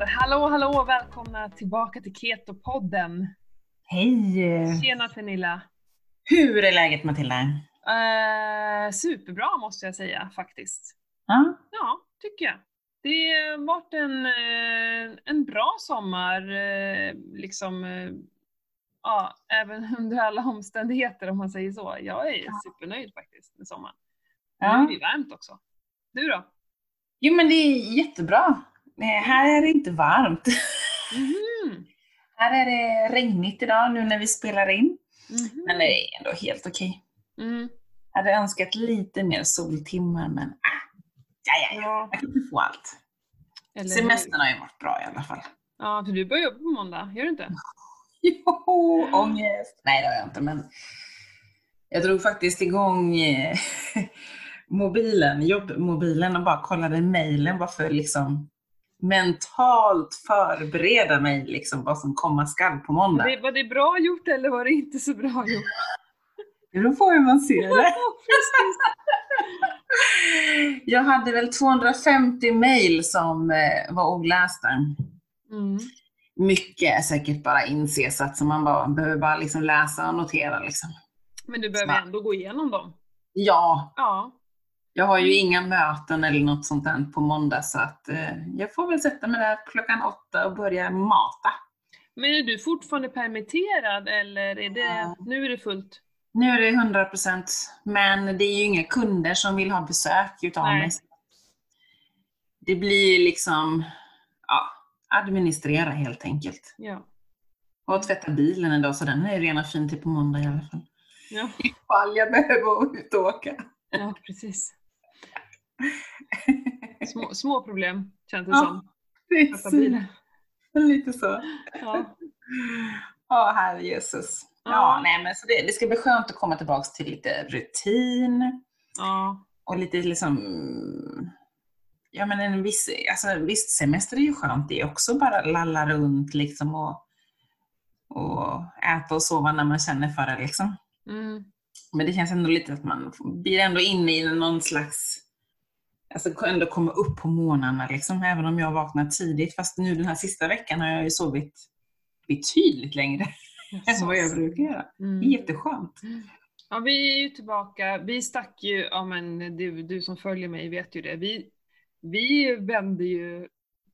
där! Hallå, hallå! Välkomna tillbaka till Keto-podden. Hej! Tjena Pernilla! Hur är läget Matilda? Uh, superbra måste jag säga faktiskt. Ja? Ja, tycker jag. Det har varit en, eh, en bra sommar, eh, liksom, ja, även under alla omständigheter om man säger så. Jag är ja. supernöjd faktiskt med sommaren. Ja. Det varmt också. Du då? Jo men det är jättebra. Här är det inte varmt. Mm. här är det regnigt idag nu när vi spelar in. Mm. Men det är ändå helt okej. Okay. Mm. Jag hade önskat lite mer soltimmar men äh, ja, ja, ja. Ja. Man kan inte få allt. Eller Semestern har ju varit bra i alla fall. Ja, för du börjar jobba på måndag, gör du inte? Jo, ångest! Nej det har jag inte men jag drog faktiskt igång eh, mobilen, jobbmobilen och bara kollade mejlen bara för liksom mentalt förbereda mig liksom vad som komma skall på måndag. Var det, var det bra gjort eller var det inte så bra gjort? Det beror på hur man ser det. Jag hade väl 250 mejl som eh, var olästa. Mm. Mycket säkert bara inses så man bara, behöver bara liksom läsa och notera. Liksom. Men du behöver Snabbt. ändå gå igenom dem. Ja, Ja. Jag har ju inga möten eller något sånt där på måndag så att eh, jag får väl sätta mig där klockan åtta och börja mata. Men är du fortfarande permitterad eller är det, nu är det fullt? Nu är det 100 procent, men det är ju inga kunder som vill ha besök utav Nej. mig. Det blir liksom, ja, administrera helt enkelt. Ja. Och tvätta bilen en dag, så den är ju rena fin till på måndag i alla fall. Ja, Ifall jag behöver ute och åka. ja precis. Små, små problem känns det Ja, som. Precis, lite så. Ja. Ja, herre Jesus. Ja, Ja. nej men så det, det ska bli skönt att komma tillbaka till lite rutin Ja. och lite liksom, ja men en viss, alltså visst semester är ju skönt det är också bara lalla runt liksom och, och äta och sova när man känner för det liksom. Mm. Men det känns ändå lite att man blir ändå inne i någon slags, alltså ändå komma upp på morgnarna liksom, även om jag vaknar tidigt. Fast nu den här sista veckan har jag ju sovit betydligt längre än vad jag brukar göra. Det är Mm. jätteskönt. Ja, vi är ju tillbaka. Vi stack ju, ja men du, du som följer mig vet ju det. Vi, vi vände ju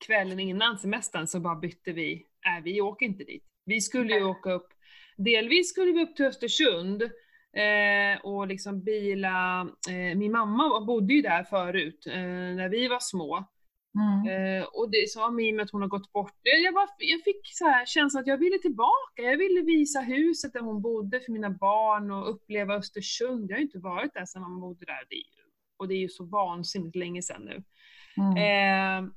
kvällen innan semestern så bara bytte vi, nej vi åker inte dit. Vi skulle ju åka upp, delvis skulle vi upp till Östersund eh, och liksom bila, eh, min mamma bodde ju där förut eh, när vi var små. Mm. Eh, och det sa mig med att hon har gått bort. Eh, Jag, bara, jag fick så här känslan att jag ville tillbaka. Jag ville visa huset där hon bodde för mina barn och uppleva Östersund. Jag har ju inte varit där sedan man bodde där. Och det är ju så vansinnigt länge sedan nu. Mm.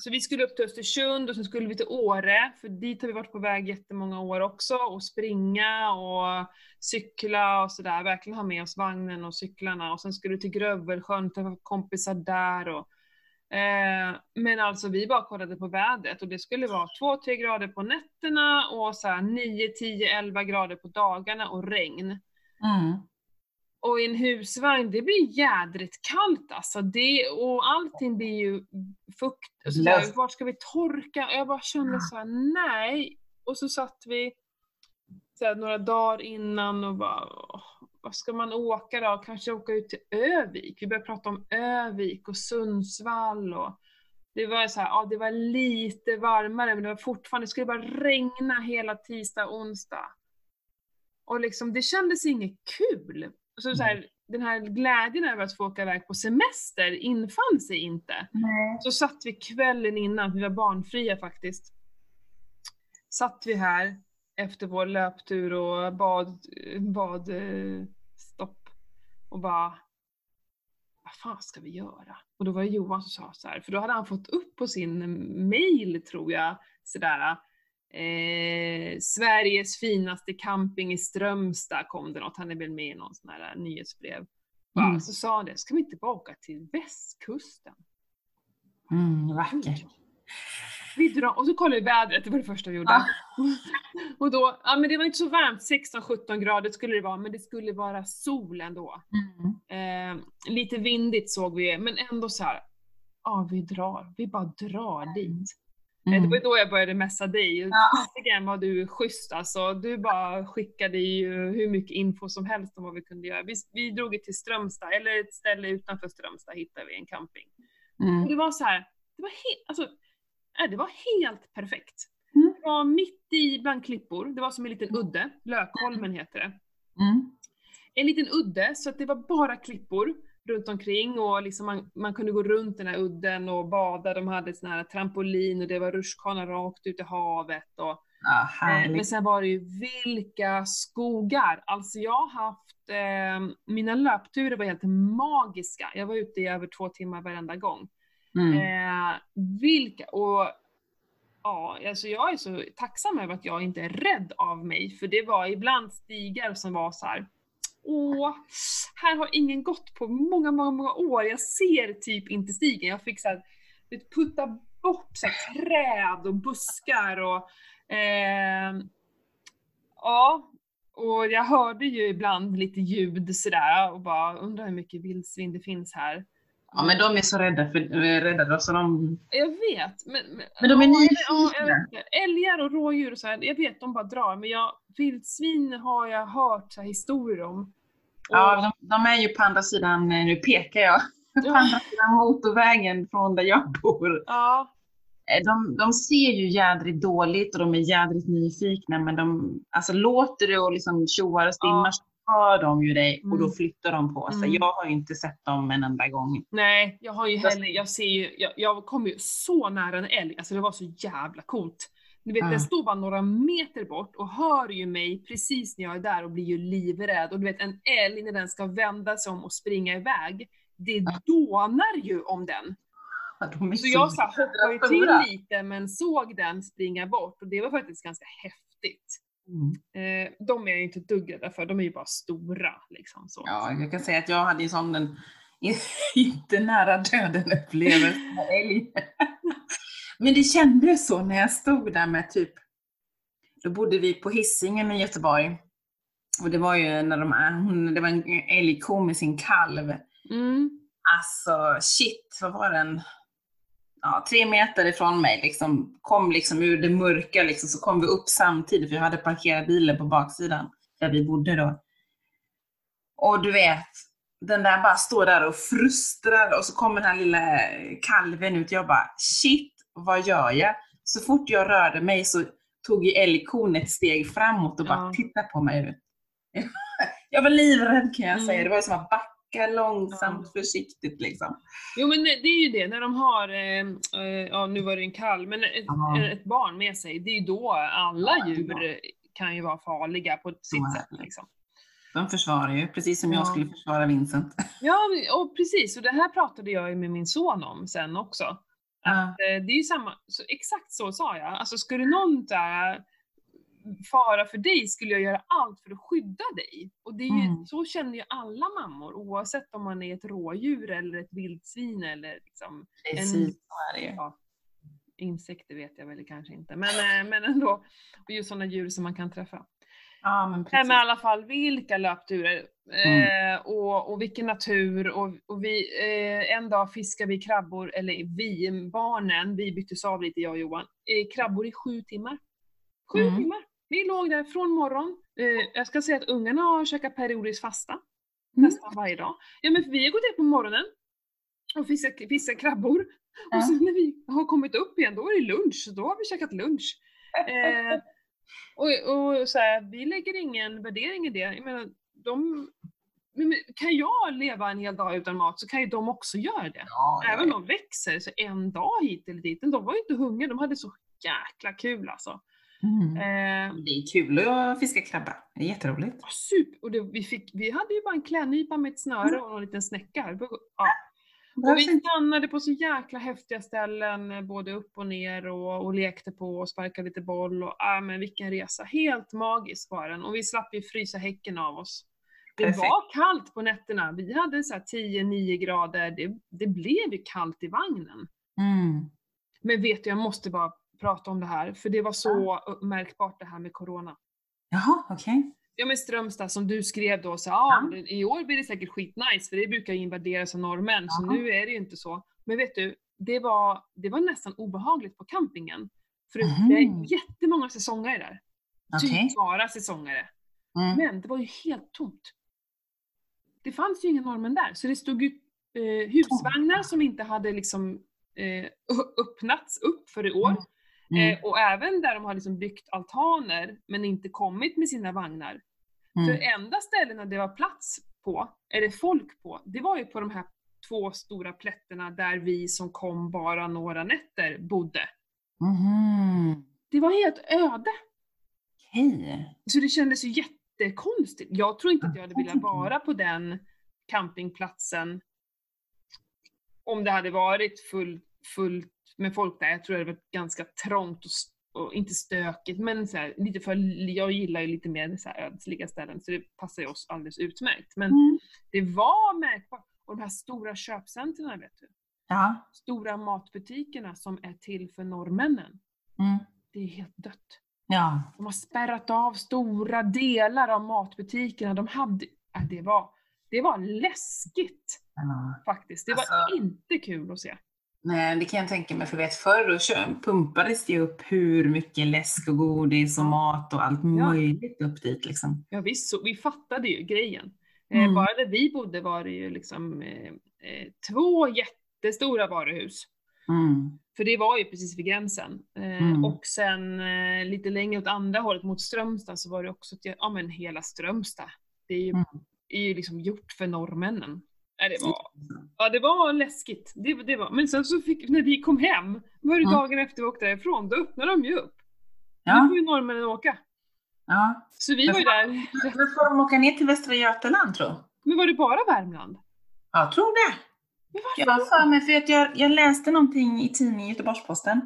Så vi skulle upp till Östersund och sen skulle vi till Åre, för dit har vi varit på väg jättemånga år också, och springa och cykla och sådär, verkligen ha med oss vagnen och cyklarna. Och sen skulle vi till Grövelsjön, träffa kompisar där och eh, men alltså vi bara kollade på vädret och det skulle vara 2-3 grader på nätterna och så här 9, 10, 11 grader på dagarna och regn. Mm. Och i en husvagn, det blir jädrigt kallt alltså. Det, och allting blir ju fukt. Och så Löst. där, vart ska vi torka? Jag bara kände så här, nej. Och så satt vi så här, några dagar innan och bara, vad ska man åka då? Kanske åka ut till Övik. Vi började prata om Övik och Sundsvall och det var så här, ja det var lite varmare men det var fortfarande, det skulle bara regna hela tisdag onsdag. Och liksom, det kändes inget kul. Så, så här, den här glädjen över att få åka iväg på semester infann sig inte. Nej. Så satt vi kvällen innan, vi var barnfria faktiskt. Satt vi här efter vår löptur och bad, bad eh, stopp och bara vad fan ska vi göra? Och då var det Johan som sa så här, för då hade han fått upp på sin mail tror jag, sådär eh, Sveriges finaste camping i Strömstad kom det något, han är väl med i någon sån här nyhetsbrev. Bara, Mm. Så sa han det, ska vi inte bara åka till västkusten? Mm, vackert. Vi drar, och så kollade vi vädret, det var det första vi gjorde. Ja. och då, ja men det var inte så varmt, 16-17 grader skulle det vara, men det skulle vara sol ändå. Mm. Eh, lite vindigt såg vi, men ändå så här. ja vi drar, vi bara drar dit. Mm. Det var ju då jag började messa dig. Fasiken var du schysst alltså. Du bara skickade ju hur mycket info som helst om vad vi kunde göra. Vi, vi drog till Strömstad, eller ett ställe utanför Strömstad hittade vi en camping. Mm. Det var så här, det var helt, alltså, det var helt perfekt. Mm. Det var mitt i bland klippor, det var som en liten udde, Lökholmen heter det. Mm. En liten udde, så att det var bara klippor runt omkring och liksom man, man kunde gå runt den här udden och bada. De hade sån här trampolin och det var rutschkana rakt ut i havet. Och, Ja, eh, men sen var det ju vilka skogar! Alltså jag har haft, eh, mina löpturer var helt magiska. Jag var ute i över två timmar varenda gång. Mm. Eh, vilka, och ja, alltså jag är så tacksam över att jag inte är rädd av mig, för det var ibland stigar som var så här. Åh, här har ingen gått på många, många, många år. Jag ser typ inte stigen. Jag fick så här, vet, putta bort så här, träd och buskar och eh, ja, och jag hörde ju ibland lite ljud sådär och bara undrar hur mycket vildsvin det finns här. Ja, men de är så rädda för eh, rädda då, så de... Jag vet, men... Men, Men de är nyfikna. ja. Älgar och rådjur och så här, jag vet de bara drar, men jag, vildsvin har jag hört så här historier om. Ja, de, de är ju på andra sidan, eh, nu pekar jag, på andra sidan motorvägen från där jag bor. ja, Eh, De, de ser ju jädrigt dåligt och de är jädrigt nyfikna, men de, alltså låter det och liksom tjoar och stimmar Ja. så hör de ju dig och då Mm. flyttar de på sig. Mm. Jag har ju inte sett dem en enda gång. nej, jag har ju heller, jag ser ju, jag, jag kom ju så nära en älg, alltså det var så jävla coolt. Ni vet, Ja. den står bara några meter bort och hör ju mig precis när jag är där och blir ju livrädd. Och du vet, en älg när den ska vända sig om och springa iväg, det dånar ju om den. De är Så jag så hoppade ju till lite men såg den springa bort och det var faktiskt ganska häftigt. Mm. Eh, de är jag ju inte ett dugg rädda för, de är ju bara stora liksom så. Ja, jag kan säga att jag hade ju sån en inte nära döden upplevelse med älg. Men det kändes så när jag stod där med typ, då bodde vi på Hisingen i Göteborg. Och det var ju när de, hon- det var en älgko med sin kalv. Mm. Alltså shit, vad var den? Ja, tre meter ifrån mig liksom, kom liksom ur det mörka liksom, så kom vi upp samtidigt för jag hade parkerat bilen på baksidan där vi bodde då. Och du vet, den där bara står där och frustrar och så kommer den här lilla kalven ut. Jag bara shit, vad gör jag? Så fort jag rörde mig så tog ju älgkon ett steg framåt och bara Ja. tittade på mig. Jag var livrädd kan jag säga. Mm. Det var som att backa långsamt, försiktigt liksom. Jo men det är ju det, när de har, eh, eh, ja nu var det en kalv, men ett, Ja. ett barn med sig, det är ju då alla Ja, djur kan ju vara farliga på sitt sätt. Liksom. De försvarar ju, precis som Ja. jag skulle försvara Vincent. Ja, och precis, och det här pratade jag ju med min son om sen också. Ja. Eh, Det är samma, så exakt så sa jag. Alltså skulle någon där fara för dig skulle jag göra allt för att skydda dig. Och det är ju, Mm. så känner ju alla mammor oavsett om man är ett rådjur eller ett vildsvin eller liksom Precis ju. ja, insekter vet jag väl kanske inte, men, eh, men ändå. Och just sådana djur som man kan träffa. Ja, men precis. men i alla fall vilka löpturer eh, och, och vilken natur och, och vi, eh, en dag fiskar vi krabbor, eller vi, barnen, vi byttes av lite jag och Johan, eh, krabbor i sju timmar. Sju Mm. timmar! Vi låg där från morgon. Jag ska säga att ungarna har käkat periodiskt fasta Mm. nästan varje dag. Ja men vi har gått upp på morgonen och fiskat, fiskat krabbor. Och sen när vi har kommit upp igen, då är det lunch. Då har vi käkat lunch. Och och så här, vi lägger ingen värdering i det. Jag menar, de, kan jag leva en hel dag utan mat så kan ju de också göra det. Ja, Även om de växer, så en dag hit eller dit. De var ju inte hungriga, de hade så jäkla kul alltså. Mm. Eh, Det är kul att fiska krabba. Det är jätteroligt. Super! Och det, vi, fick, vi hade ju bara en klädnypa med ett snöre och en liten snäcka. Ja. Och vi stannade på så jäkla häftiga ställen, eh, både upp och ner och, och lekte på och sparkade lite boll. Och, äh, men vilken resa! Helt magisk var den. Och vi slapp ju frysa häcken av oss. Det Perfekt. var kallt på nätterna. Vi hade så här 10-9 grader. Det, det blev ju kallt i vagnen. Mm. Men vet du, jag måste bara prata om det här, för det var så märkbart det här med corona. Jaha, okej. Ja men Strömstad som du skrev då, så ja, Ja. i år blir det säkert skitnice för det brukar ju invaderas av norrmän så Jaha. nu är det ju inte så. Men vet du, det var, det var nästan obehagligt på campingen. För Mhm. det är jättemånga säsongare där. Okej. Typ bara säsongare. Mm. Men det var ju helt tomt. Det fanns ju ingen norrmän där, så det stod ju eh, husvagnar som inte hade liksom eh, öppnats upp för i år. Mm. Eh, och även där de har liksom byggt altaner men inte kommit med sina vagnar. För Mm. enda ställena det var plats på, eller folk på, det var ju på de här två stora plätterna där vi som kom bara några nätter bodde. Mhm. Det var helt öde. Okej. Så det kändes ju jättekonstigt. Jag tror inte att jag hade velat vara på den campingplatsen om det hade varit full, fullt med folk där. Jag tror det hade varit ganska trångt och, och inte stökigt, men så här, lite för, jag gillar ju lite mer så här ödsliga ställen, så det passar ju oss alldeles utmärkt. Men Mm. det var märkbart. Och de här stora köpcentren, vet du. Ja. Stora matbutikerna som är till för norrmännen. Mm. Det är helt dött. Ja. De har spärrat av stora delar av matbutikerna. De hade, äh, det, var, det var läskigt ja. faktiskt. Det var Alltså- inte kul att se. Nej, det kan jag tänka mig. För vet, förr då kö- pumpades det upp hur mycket läsk och godis och Ja. mat och allt möjligt upp dit liksom. Ja, visst, så vi fattade ju grejen. Eh, Mm. bara där vi bodde var det ju liksom eh, eh, två jättestora varuhus. Mm. För det var ju precis vid gränsen. Eh, Mm. Och sen eh, lite längre åt andra hållet mot Strömstad så var det också, ja men hela Strömstad. Det är ju, Mm. är ju liksom gjort för norrmännen. Nej, det var, ja det var läskigt. Det, det var. Men sen så fick, när vi kom hem, var det Mm. dagen efter vi åkte därifrån, då öppnade de ju upp. Nu Ja. får ju norrmännen åka. ja. Så vi var ju där. Men får de åka ner till Västra Götaland tro? Men var det bara Värmland? Jag tror det. Jag har för mig, för att jag, jag läste någonting i tidningen Göteborgs-Posten.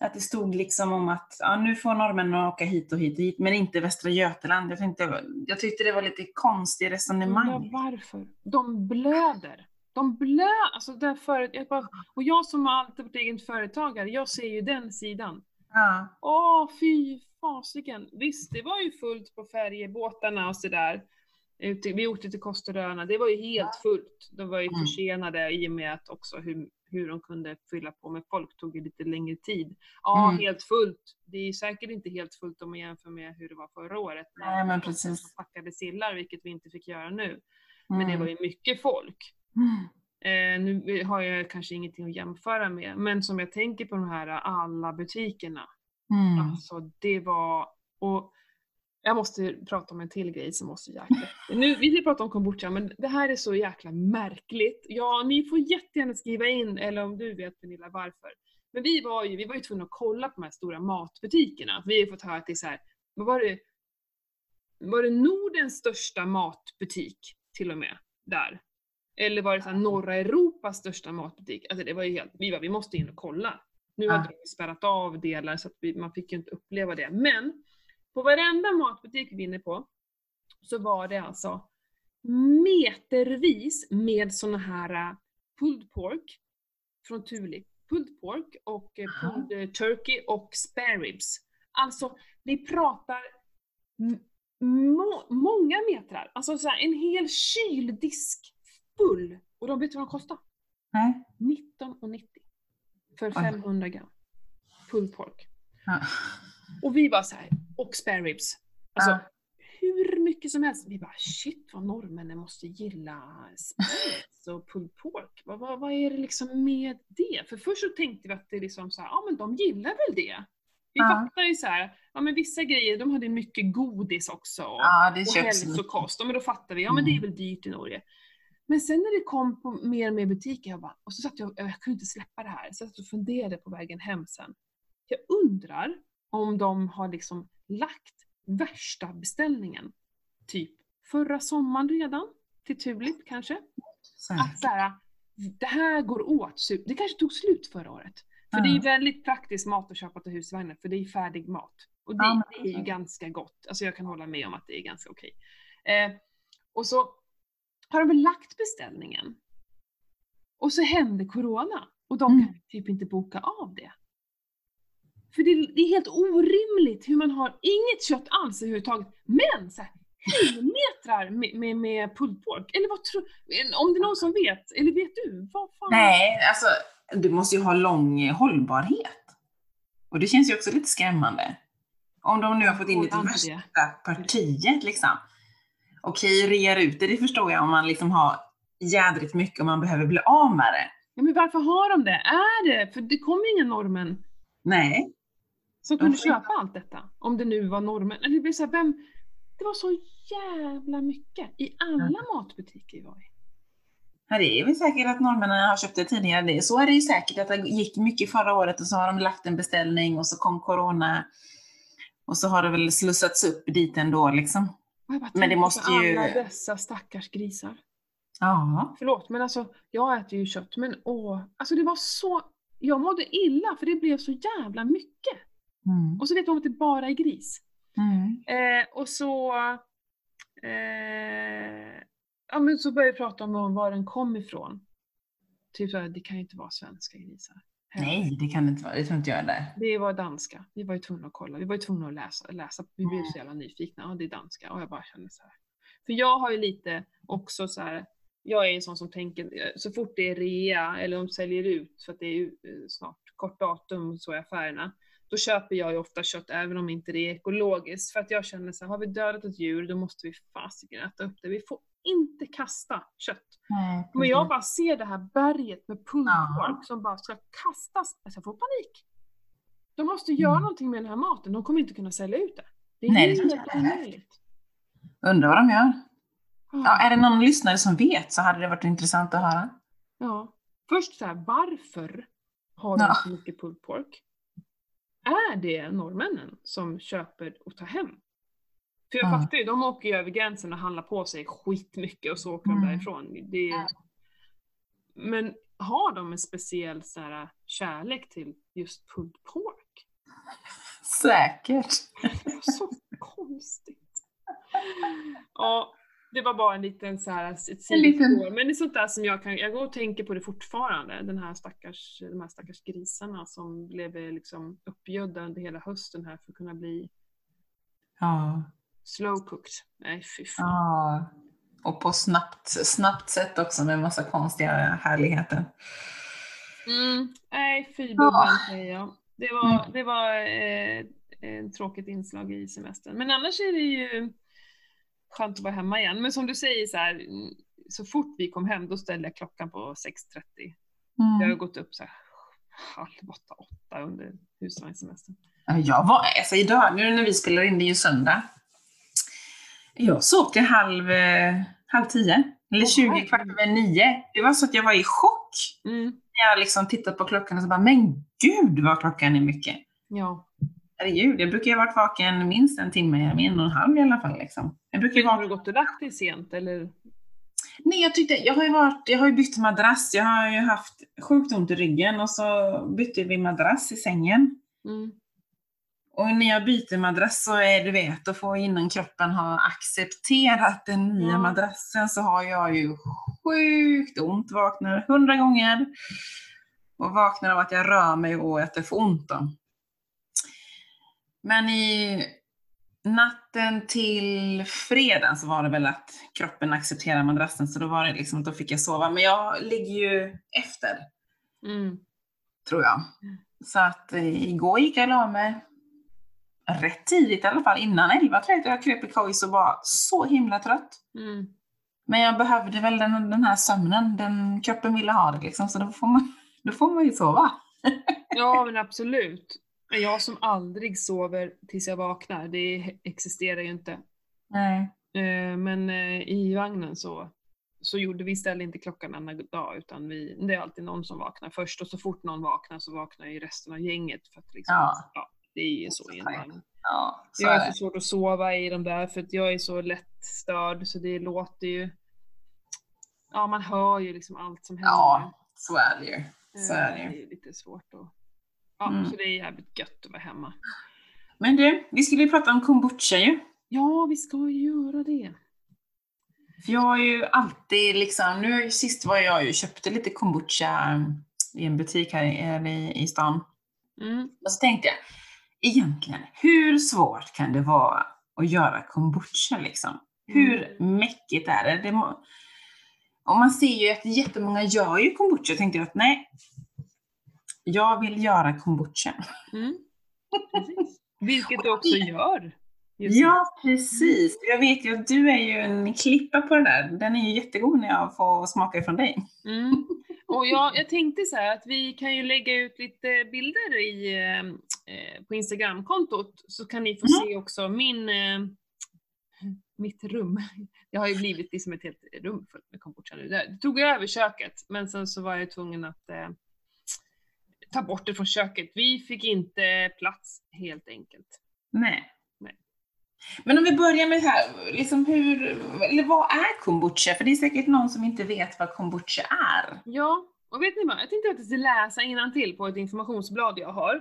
Att det stod liksom om att ja, nu får norrmännen åka hit och hit och hit, men inte Västra Götaland. Jag, tänkte, jag tyckte det var lite konstigt resonemang. Undrar varför? De blöder. De blöder. Alltså där förut, jag bara, och jag som har alltid varit egen företagare, jag ser ju den sidan. Ja. Åh, fy fasiken. Visst, det var ju fullt på färjebåtarna och sådär. Vi åkte till Kosteröarna, det var ju helt fullt. De var ju Mm. försenade i och med att också hur, hur de kunde fylla på med folk tog ju lite längre tid. Ja, Mm. helt fullt. Det är säkert inte helt fullt om man jämför med hur det var förra året. när Nej, men precis. Packade sillar, vilket vi inte fick göra nu. Men det Mm. var ju mycket folk. Mm. Eh, nu har jag kanske ingenting att jämföra med, men som jag tänker på de här alla butikerna. Mm. Alltså det var, och jag måste prata om en till grej som så jäkla... Nu, vi ska prata om kombucha, men det här är så jäkla märkligt. Ja, ni får jättegärna skriva in, eller om du vet Pernilla varför. Men vi var ju, vi var ju tvungna att kolla på de här stora matbutikerna. Vi har fått höra att det är så här, var det? Var det Nordens största matbutik till och med där? Eller var det så norra Europas största matbutik? Alltså det var ju helt, vi var, vi måste in och kolla. Nu Ja. hade de spärrat av delar så att vi, man fick ju inte uppleva det. Men på varenda matbutik vi är inne på så var det alltså metervis med såna här äh, pulled pork från Thule. Pulled pork och Jaha. pulled äh, turkey och spare ribs. Alltså, vi pratar må- många metrar. Alltså så här, en hel kyldisk full. Och de vet vad de kostar? Nej. 19,90 för 500 gram pulled pork. Ja. Och vi var så här, och spare ribs. Alltså, Ja. hur mycket som helst. Vi bara shit vad norrmännen måste gilla spare ribs och pulled pork. Vad, vad, vad är det liksom med det? För först så tänkte vi att det är liksom så här, ja men de gillar väl det. Vi Ja. fattar ju så här, ja men vissa grejer, de hade mycket godis också. Och, Ja, det och hälsokost. Ja, men då fattar vi, ja men det är Mm. väl dyrt i Norge. Men sen när det kom på mer och mer butiker, jag bara, och så satt jag, jag kunde inte släppa det här, så jag satt och funderade på vägen hem sen. Jag undrar om de har liksom lagt värsta beställningen, typ förra sommaren redan, till Tulip kanske. Så. Att så här, det här går åt, det kanske tog slut förra året. För det är väldigt praktisk mat att köpa till husvagnen, för det är färdig mat. Och det, men det är ju ganska gott. Alltså jag kan hålla med om att det är ganska okej. Eh, och så har de väl lagt beställningen. Och så hände corona. Och de Mm. kan typ inte boka av det. För det, det är helt orimligt hur man har inget kött alls överhuvudtaget. Men så här, hyllmetrar med, med, med pulled pork. Eller vad tror Om det är någon som vet, eller vet du? Vad fan? Nej, alltså du måste ju ha lång hållbarhet. Och det känns ju också lite skrämmande. Om de nu har fått in det inte värsta partiet liksom. Okej, rear ut det, det förstår jag om man liksom har jädrigt mycket och man behöver bli av med det. Ja, men varför har de det? Är det? För det kom ju ingen normen Nej. Som De kunde inte- köpa allt detta. Om det nu var normen. Det så här, vem... Det var så jävla mycket i alla matbutiker vi var i. Ja, det är väl säkert att norrmännen har köpt det tidigare. Det. Så är det ju säkert att det gick mycket förra året och så har de lagt en beställning och så kom corona. Och så har det väl slussats upp dit ändå liksom. Bara Men det måste ju- alla dessa stackars grisar. Ja. Förlåt, men alltså jag äter ju kött, men åh, alltså det var så... Jag mådde illa för det blev så jävla mycket. Mm. Och så vet man att det bara är gris. Mm. Eh, och så... Eh, ja men så började vi prata om var den kom ifrån. Typ såhär, det kan ju inte vara svenska grisar. heller. Nej, det kan det inte vara. Det tror inte jag det. Det var danska. Vi var ju tvungna att kolla. Vi var ju tvungna att läsa. läsa. Vi blev så jävla nyfikna. Ja, det är danska. Och jag bara kände så här. För jag har ju lite också så här. Jag är en sån som tänker, så fort det är rea eller de säljer ut för att det är eh, snart kort datum så i affärerna. Då köper jag ju ofta kött även om inte det är ekologiskt. För att jag känner så här, har vi dödat ett djur då måste vi fasiken äta upp det. Vi får inte kasta kött. Nej, Men jag bara ser det här berget med pulled Ja. som bara ska kastas. Alltså jag får panik. De måste göra Mm. någonting med den här maten. De kommer inte kunna sälja ut det. Det är Nej, helt omöjligt. Undrar vad de gör. Ja. Ja, är det någon lyssnare som vet så hade det varit intressant att höra. ja. Först så här, varför har de Ja. så mycket pulled pork? Är det norrmännen som köper och tar hem? För jag Ja. fattar ju, de åker ju över gränsen och handlar på sig skitmycket och så åker de Mm. därifrån. Det. Men har de en speciell så här, kärlek till just pulled pork? Säkert. Det var så konstigt. Ja, det var bara en liten så här, ett En liten-. Men det är sånt där som jag kan, jag går och tänker på det fortfarande. Den här stackars, de här stackars grisarna som blev liksom uppgödda under hela hösten här för att kunna bli Ja. slow cooked. Nej fy fan. ja. Och på snabbt, snabbt sätt också med massa konstiga härligheter. Mm, nej fy Ja. säger jag. Det var, Mm. det var eh, ett tråkigt inslag i semestern. Men annars är det ju skönt att vara hemma igen. Men som du säger så här, mm, så fort vi kom hem då ställde jag klockan på 6.30. Jag har Mm. gått upp så här halv åtta, åtta under husvagnssemestern. Ja, Jag var, alltså idag, nu när vi spelar in, det är ju söndag. Jag sov till halv, eh, halv tio, eller Åh, 20 herregud. kvart över nio. Det var så att jag var i chock. Mm, När jag liksom tittade på klockan och så bara, men gud vad klockan är mycket. ja. Herregud, jag brukar ju ha varit vaken minst en timme, en och en halv i alla fall. Liksom. Jag brukar Har du gått och lagt dig sent eller? Nej, jag tyckte, jag har ju varit, jag har ju bytt madrass. Jag har ju haft sjukt ont i ryggen och så bytte vi madrass i sängen. Mm. Och när jag byter madrass så är du vet, då får innan kroppen ha accepterat den nya Ja. madrassen så har jag ju sjukt ont. Vaknar hundra gånger och vaknar av att jag rör mig och att det får ont. Då. Men i natten till fredagen så var det väl att kroppen accepterade madrassen så då var det liksom att då fick jag sova. Men jag ligger ju efter Mm. tror jag. Så att eh, igår gick jag och la mig rätt tidigt i alla fall, innan 11 tror jag att jag kröp i kojs och var så himla trött. Mm. Men jag behövde väl den, den här sömnen, den kroppen ville ha det liksom, så då får man, då får man ju sova. Ja men absolut. Men jag som aldrig sover tills jag vaknar, det existerar ju inte. Nej. Eh, Men eh, i vagnen så, så gjorde vi ställde inte klockan en dag utan vi, det är alltid någon som vaknar först och så fort någon vaknar så vaknar ju resten av gänget. För att liksom, Ja. ja, det är ju så i en vagn. Ja, så Jag är så svårt att sova i de där för att jag är så lätt störd så det låter ju... Ja, man hör ju liksom allt som händer. Ja, så är det ju. Så Eh, är det ju. Det är lite svårt att... Ja, Mm. så det är jävligt gött att vara hemma. Men du, vi skulle ju prata om kombucha ju. Ja, vi ska ju göra det. För jag har ju alltid liksom, nu sist var jag ju köpte lite kombucha um, i en butik här i, i, stan. Mm. Och så tänkte jag, egentligen, hur svårt kan det vara att göra kombucha liksom? Hur mäckigt är det? det må... Och man ser ju att jättemånga gör ju kombucha. Tänkte jag att nej, jag vill göra kombucha. Mm. Vilket du också gör. Ja, precis. Jag vet ju att du är ju en klippa på det där. Den är ju jättegod när jag får smaka ifrån dig. Mm. Och jag, jag tänkte så här att vi kan ju lägga ut lite bilder i, eh, på Instagramkontot så kan ni få Mm. se också min, eh, mitt rum. Det har ju blivit liksom ett helt rum fullt med kombucha nu. Det tog jag över köket men sen så var jag tvungen att eh, ta bort det från köket. Vi fick inte plats helt enkelt. Nej. Nej. Men om vi börjar med det här, liksom hur, eller vad är kombucha? För det är säkert någon som inte vet vad kombucha är. Ja, och vet ni vad? Jag tänkte att jag ska läsa till på ett informationsblad jag har.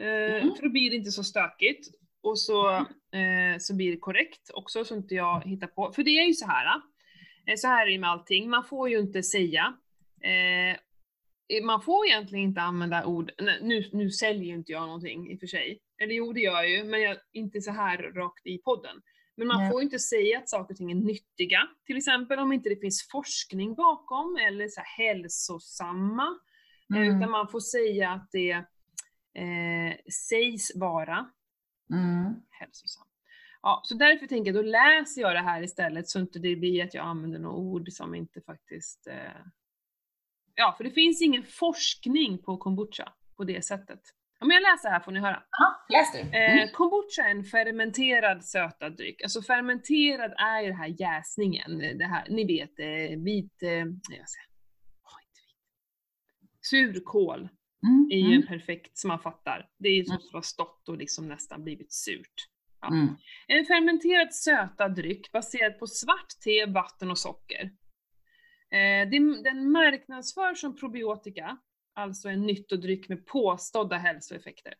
Mm. För då blir det inte så stökigt. Och så, eh, så blir det korrekt också, så inte jag hittar på. För det är ju så här. Eh, så här är det med allting, man får ju inte säga. Eh, man får egentligen inte använda ord, nu, nu säljer ju inte jag någonting i och för sig. Eller jo, det gör jag ju, men jag, inte så här rakt i podden. Men man Nej. får ju inte säga att saker och ting är nyttiga, till exempel om inte det finns forskning bakom eller så här hälsosamma. Eh, Mm. Utan man får säga att det eh, sägs vara Mm. hälsosam. Ja, så därför tänker jag, då läser jag det här istället så inte det blir att jag använder några ord som inte faktiskt... Eh... Ja, för det finns ingen forskning på kombucha på det sättet. Men jag läser här får ni höra. Ja, läs du. Mm. Eh, kombucha är en fermenterad sötad dryck. Alltså fermenterad är ju det här jäsningen, det här, ni vet eh, vit, eh, jag säger, åh, inte vit. Surkål Mm. är ju Mm. en perfekt, som man fattar. Det är ju som det har stått och liksom nästan blivit surt. Ja. Mm. En fermenterad sötad dryck baserad på svart te, vatten och socker. Eh, den, marknadsförs som probiotika, alltså en nyttodryck med påstådda hälsoeffekter.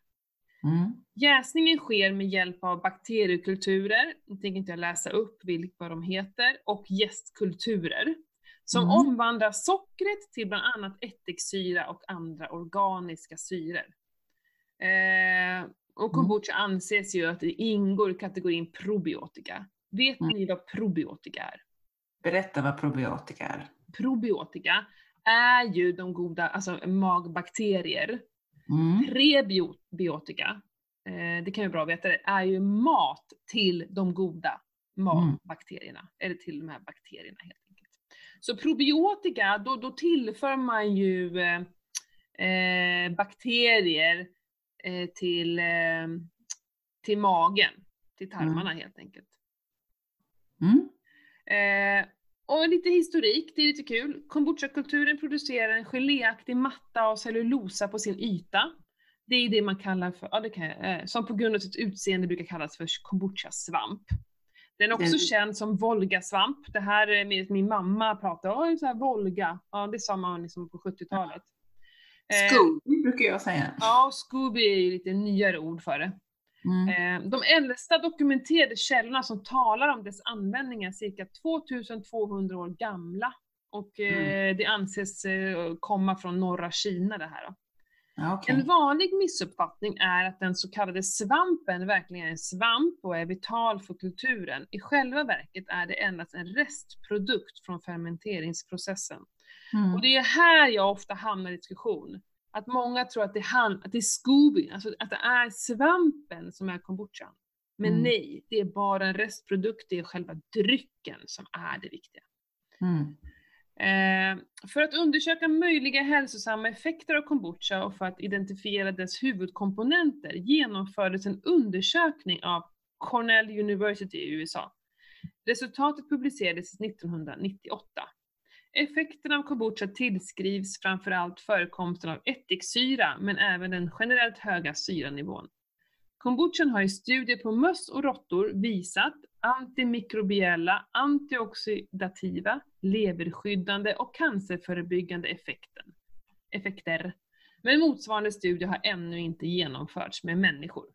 Mm. Jäsningen sker med hjälp av bakteriekulturer, nu tänker inte jag läsa upp vilka de heter, och jästkulturer. Som Mm. omvandlar sockret till bland annat ättiksyra och andra organiska syror. Eh, och kombucha anses ju att det ingår i kategorin probiotika. Vet Mm. ni vad probiotika är? Berätta vad probiotika är. Probiotika är ju de goda, alltså magbakterier. Mm. Prebiotika, eh, det kan ju vara bra att veta det, är ju mat till de goda magbakterierna. Eller till de här bakterierna helt enkelt. Så probiotika, då, då tillför man ju eh, eh, bakterier eh, till, eh, till magen, till tarmarna helt enkelt. Mm. Eh, och lite historik, det är lite kul. Kombucha-kulturen producerar en geléaktig matta av cellulosa på sin yta. Det är det man kallar för, ja, jag, eh, som på grund av sitt utseende brukar kallas för kombucha-svamp. Den är också Den- känd som volgasvamp. Det här är min mamma pratar om, så här volga. Ja, det sa man liksom på 70-talet. Eh, Scooby brukar jag säga. Ja, Scooby är ju lite nyare ord för det. Mm. Eh, De äldsta dokumenterade källorna som talar om dess användning är cirka 2200 år gamla. Och eh, det anses eh, komma från norra Kina det här. Okej. En vanlig missuppfattning är att den så kallade svampen verkligen är en svamp och är vital för kulturen. I själva verket är det endast en restprodukt från fermenteringsprocessen. Mm. Och det är här jag ofta hamnar i diskussion. Att många tror att det, hand, att det är Scooby, alltså att det är svampen som är kombuchan. Men Mm. nej, det är bara en restprodukt, det är själva drycken som är det viktiga. Mm. Eh, för att undersöka möjliga hälsosamma effekter av kombucha och för att identifiera dess huvudkomponenter genomfördes en undersökning av Cornell University i USA. Resultatet publicerades 1998. Effekterna av kombucha tillskrivs framförallt förekomsten av ättiksyra, men även den generellt höga syranivån. Kombuchan har i studier på möss och råttor visat antimikrobiella, antioxidativa, leverskyddande och cancerförebyggande effekten, effekter. Men motsvarande studier har ännu inte genomförts med människor.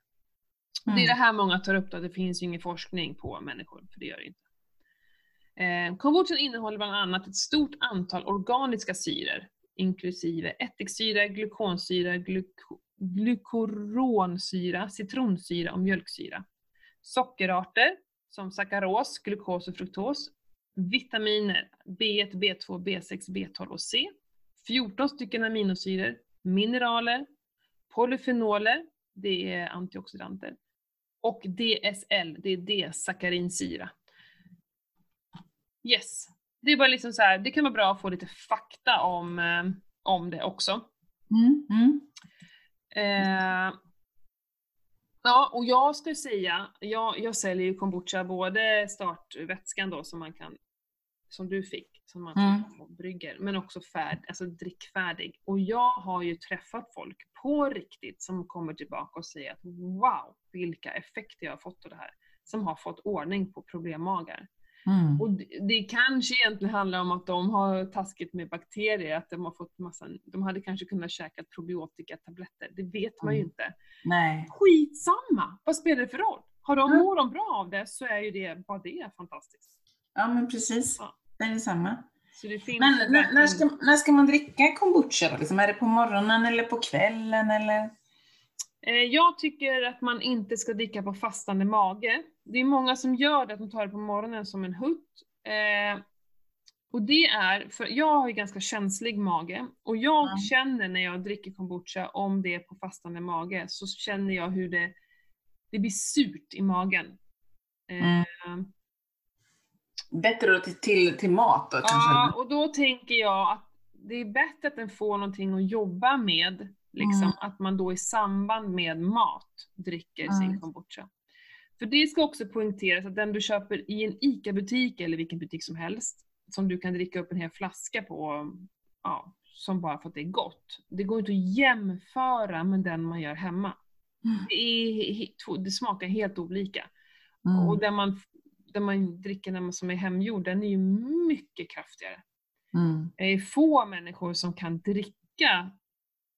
Det är Mm. det här många tar upp, då, att det finns ju ingen forskning på människor, för det gör det inte. Eh, kombuchan innehåller bland annat ett stort antal organiska syror, inklusive ättiksyra, glukonsyra, gluko, glukoronsyra, citronsyra och mjölksyra. Sockerarter som sackaros, glukos och fruktos. Vitaminer B1, B2, B6, B12 och C. 14 stycken aminosyror, mineraler, polyfenoler, det är antioxidanter, och DSL, det är D-sackarinsyra. Yes. Det är bara liksom så här, det kan vara bra att få lite fakta om, eh, om det också. Mm. Mm. Eh, ja, och jag skulle säga, jag, jag säljer ju kombucha, både startvätskan då som man kan, som du fick, som man Mm. mm. brygger, men också färd, alltså drickfärdig. Och jag har ju träffat folk på riktigt som kommer tillbaka och säger att wow, vilka effekter jag har fått av det här. Som har fått ordning på problemmagar. Mm. Och det, det kanske egentligen handlar om att de har taskigt med bakterier, att de har fått massa, de hade kanske kunnat käka probiotika-tabletter, det vet man ju Mm. inte. Nej. Skitsamma! Vad spelar det för roll? Har de, Mm. mår de bra av det så är ju det, bara det är fantastiskt. Ja men precis. Ja. Det är detsamma. Det Men när, när, ska, när ska man dricka kombucha? Liksom, är det på morgonen eller på kvällen eller? Eh, Jag tycker att man inte ska dricka på fastande mage. Det är många som gör det, att de tar det på morgonen som en hutt. Eh, och det är, för jag har ju ganska känslig mage, och jag Mm. känner när jag dricker kombucha, om det är på fastande mage, så känner jag hur det, det blir surt i magen. Eh, Mm. Bättre till, till, till mat då kanske? Ja, och då tänker jag att det är bättre att den får någonting att jobba med, liksom Mm. att man då i samband med mat dricker sin Mm. kombucha. För det ska också poängteras att den du köper i en ICA-butik eller vilken butik som helst, som du kan dricka upp en hel flaska på, ja, som bara för att det är gott. Det går inte att jämföra med den man gör hemma. Mm. Det, är, det smakar helt olika. Mm. Och den man, den man dricker när man, som är hemgjord, den är ju mycket kraftigare. Mm. Det är få människor som kan dricka,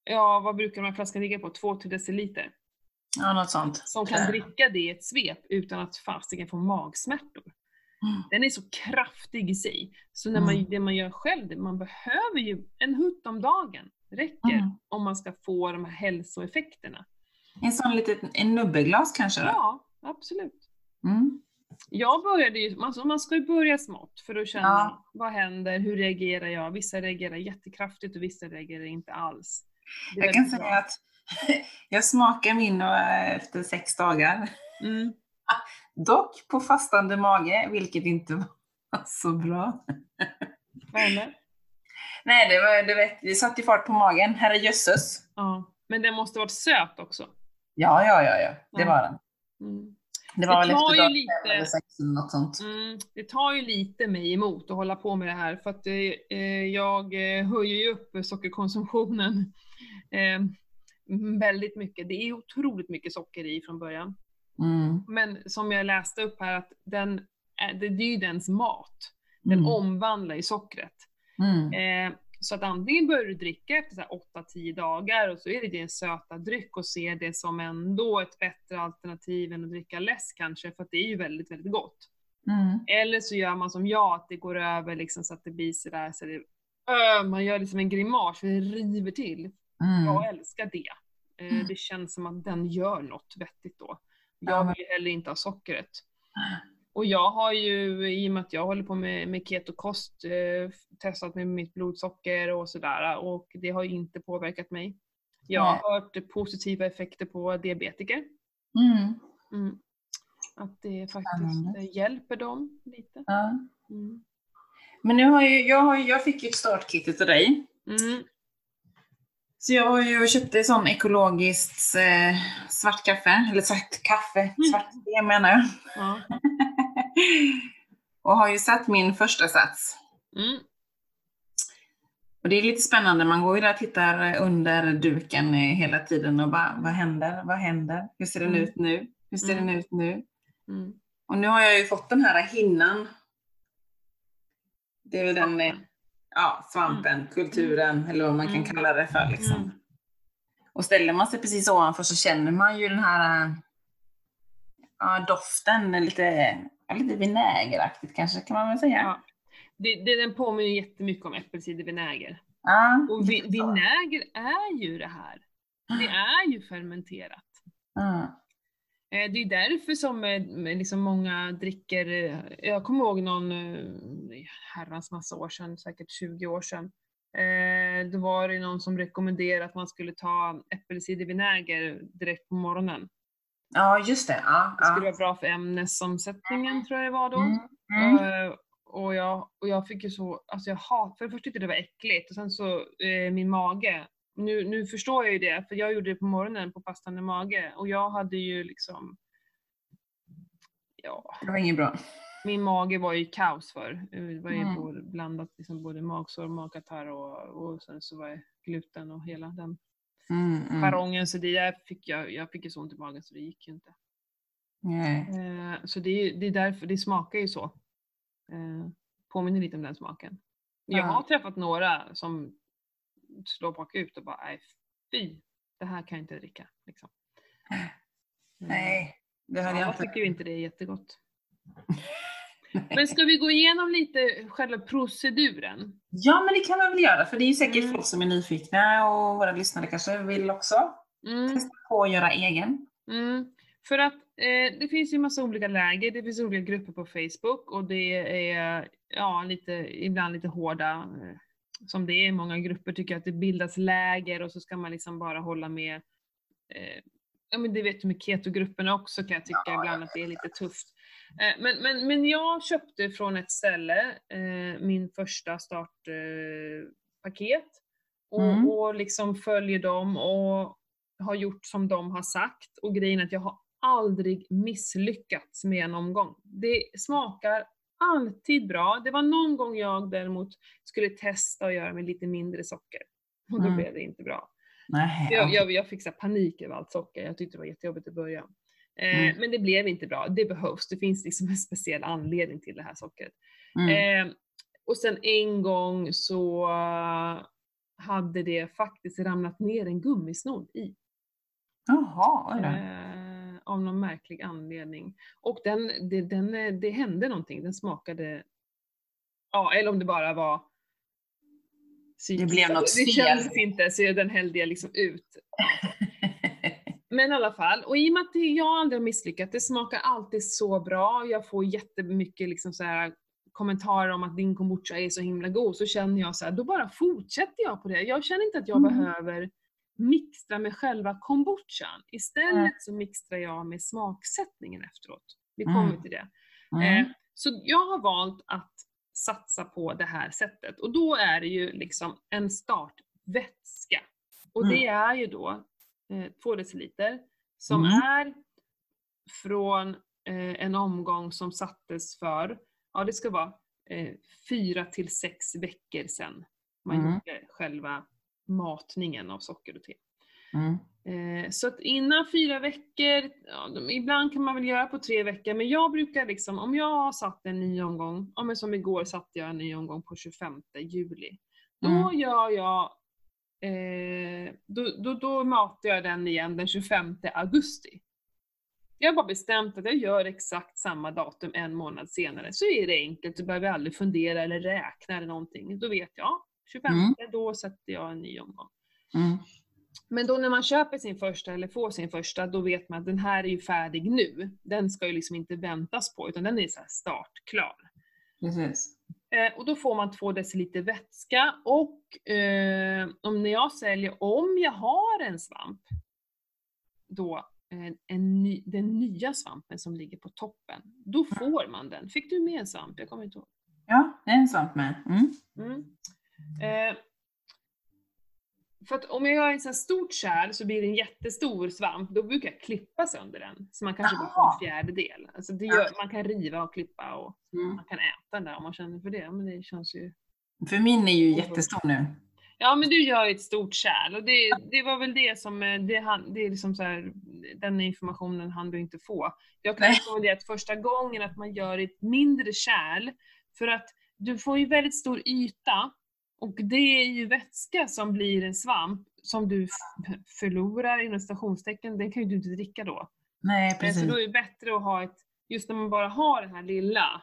ja vad brukar de här flaskan ligga på? 2-3 deciliter. Ja, något sånt. Som kan dricka det i ett svep utan att fasiken få magsmärtor. Mm. Den är så kraftig i sig. Så när man, Mm. det man gör själv, man behöver ju en hutt om dagen. Räcker Mm. om man ska få de här hälsoeffekterna. En sån liten en nubbeglas kanske då? Ja, absolut. Mm. Jag började ju, alltså man ska ju börja smått för att känna Ja. vad händer, hur reagerar jag? Vissa reagerar jättekraftigt och vissa reagerar inte alls. Jag kan säga att jag smakar min eh, efter sex dagar. Mm. Dock på fastande mage, vilket inte var så bra. Vad? Nej, det, var, det, vet, det satte fart på magen. Herrejösses. Ja. Men den måste varit söt också. Ja, ja, ja, ja. Det var den. Mm. Det var Det väl tar efter ju dag lite- eller sex eller något sånt. Mm. Det tar ju lite mig emot att hålla på med det här för att eh, eh, jag eh, höjer ju upp sockerkonsumtionen eh, väldigt mycket. Det är otroligt mycket socker i från början. Mm. Men som jag läste upp här att den, är- det, det är ju dens mat. Den Mm. omvandlar ju sockret. Mm. Eh, så att antingen börjar du dricka efter så här 8-10 dagar och så är det din söta dryck och ser det som ändå ett bättre alternativ än att dricka läsk kanske, för att det är ju väldigt, väldigt gott. Mm. Eller så gör man som jag, att det går över liksom så att det blir sådär, så det, ö, man gör liksom en grimas, för det river till. Mm. Jag älskar det. Eh, Mm. det känns som att den gör något vettigt då. Ja, Jag vill ju heller inte ha sockret. Och jag har ju, i och med att jag håller på med, med ketokost, eh, testat med mitt blodsocker och sådär och det har ju inte påverkat mig. Jag har Nej. hört positiva effekter på diabetiker. Mm. Mm. Att det faktiskt eh, hjälper dem lite. Mm. Men nu har ju, jag, har, jag fick ju ett startkit av dig. Mm. Så jag har ju köpt ett sån ekologiskt eh, svart kaffe, eller svart kaffe, svart te menar jag. Ja. och har ju satt min första sats. Mm. Och det är lite spännande, man går ju där och tittar under duken hela tiden och bara, vad händer, vad händer, hur ser den Mm. ut nu, hur ser Mm. den ut nu? Mm. Och nu har jag ju fått den här hinnan. Det är väl den, eh, ja, svampen, kulturen, eller vad man kan Mm. kalla det för liksom. Mm. Och ställer man sig precis ovanför så känner man ju den här eh, ja, doften, lite, lite vinägeraktigt kanske kan man väl säga. Ja. Det, det, den påminner jättemycket om äppelcidervinäger. Ja, Och vi, vinäger är ju det här. Det är ju fermenterat. Ja. Eh, Det är därför som eh, liksom många dricker, eh, jag kommer ihåg någon herrans massa år sedan, säkert 20 år sedan, då var det någon som rekommenderade att man skulle ta äppelcidervinäger direkt på morgonen. Ja, just det. Ja, Det skulle ja. vara bra för ämnesomsättningen tror jag det var då. Mm, mm. Och, jag, och jag fick ju så, alltså jag hat, för det första tyckte det var äckligt och sen så eh, min mage. Nu, nu förstår jag ju det, för jag gjorde det på morgonen på fastande mage och jag hade ju liksom, ja, Det var inget bra. min mage var ju kaos för. Det var ju Mm. både, blandat liksom både magsår, magkatarr och, och sen så var det gluten och hela den Mm, mm. Så det fick jag, jag fick ju så ont i magen så det gick ju inte. Nej. Eh, så det är, det är därför, det smakar ju så. Eh, påminner lite om den smaken. Jag Ja. har träffat några som slår bakut och bara, nej fy, det här kan jag inte dricka. Liksom. Nej, det så hade jag inte. tycker ju inte det är jättegott. Men ska vi gå igenom lite själva proceduren? Ja, men det kan man väl göra, för det är ju säkert Mm. folk som är nyfikna och våra lyssnare kanske vill också Mm. testa på att göra egen. Mm. För att eh, det finns ju massa olika läger, det finns olika grupper på Facebook och det är ja, lite, ibland lite hårda, eh, som det är i många grupper tycker att det bildas läger och så ska man liksom bara hålla med eh, Ja men det vet du med ketogrupperna också kan jag tycka Ja, ibland att det är lite tufft. Eh, men, men, men jag köpte från ett ställe eh, min första startpaket eh, och, Mm. och liksom följer dem och har gjort som de har sagt och grejen är att jag har aldrig misslyckats med en omgång. Det smakar alltid bra. Det var någon gång jag däremot skulle testa att göra med lite mindre socker och då Mm. blev det inte bra. Nej, Jag, ja. jag, jag fick så panik över allt socker, jag tyckte det var jättejobbigt i början. Eh, Mm. Men det blev inte bra, det behövs, det finns liksom en speciell anledning till det här sockret. Mm. Eh, och sen en gång så eh, hade det faktiskt ramlat ner en gummisnodd i. Jaha, oj då. Av någon märklig anledning. Och den, det, den, eh, det hände någonting, den smakade, ja eller om det bara var psykiskt. blev något Alltså, Det fel. kändes inte så den hällde jag liksom ut. Men i alla fall, och i och med att det- jag aldrig har misslyckats, det smakar alltid så bra, jag får jättemycket liksom så här kommentarer om att din kombucha är så himla god, så känner jag så här, då bara fortsätter jag på det. Jag känner inte att jag Mm. behöver mixtra med själva kombuchan. Istället Mm. så mixtrar jag med smaksättningen efteråt. Vi Mm. kommer till det. Mm. Eh, så jag har valt att satsa på det här sättet och då är det ju liksom en startvätska. Och det är ju då eh, 2 deciliter som Mm. är från eh, en omgång som sattes för, ja det ska vara eh, fyra till sex veckor sedan man Mm. gjorde själva matningen av socker och te. Mm. Eh, Så att innan fyra veckor, ja, de, ibland kan man väl göra på tre veckor, men jag brukar liksom, om jag har satt en ny omgång, ja men som igår satte jag en ny omgång på 25 juli. Då Mm. gör jag, eh, då, då, då matar jag den igen den 25 augusti. Jag har bara bestämt att jag gör exakt samma datum en månad senare, så är det enkelt, du behöver aldrig fundera eller räkna eller någonting. Då vet jag, 25, Mm. då sätter jag en ny omgång. Mm. Men då när man köper sin första eller får sin första, då vet man att den här är ju färdig nu. Den ska ju liksom inte väntas på, utan den är så startklar. Precis. Eh, och då får man två deciliter vätska och eh, om när jag säljer, om jag har en svamp, då eh, ny, den nya svampen som ligger på toppen, då får man den. Fick du med en svamp? Jag kommer inte ihåg. Ja, det är en svamp med. Mm. Mm. Eh, för att om jag gör en sån stort kärl så blir det en jättestor svamp, då brukar jag klippa sönder den. Så man kanske får Jaha. en fjärdedel. Alltså det gör, man kan riva och klippa och Mm. man kan äta den där om man känner för det. Men det känns ju... För min är ju jättestor nu. Ja men du gör ju ett stort kärl och det, det var väl det som, eh, det, han- det är liksom så här, den informationen han du inte få. Jag kan Nej. rekommendera att första gången att man gör ett mindre kärl, för att du får ju väldigt stor yta och det är ju vätska som blir en svamp som du förlorar inom stationstecken, den kan ju du inte dricka då. Nej, Eh, Så precis. då är det bättre att ha ett, just när man bara har den här lilla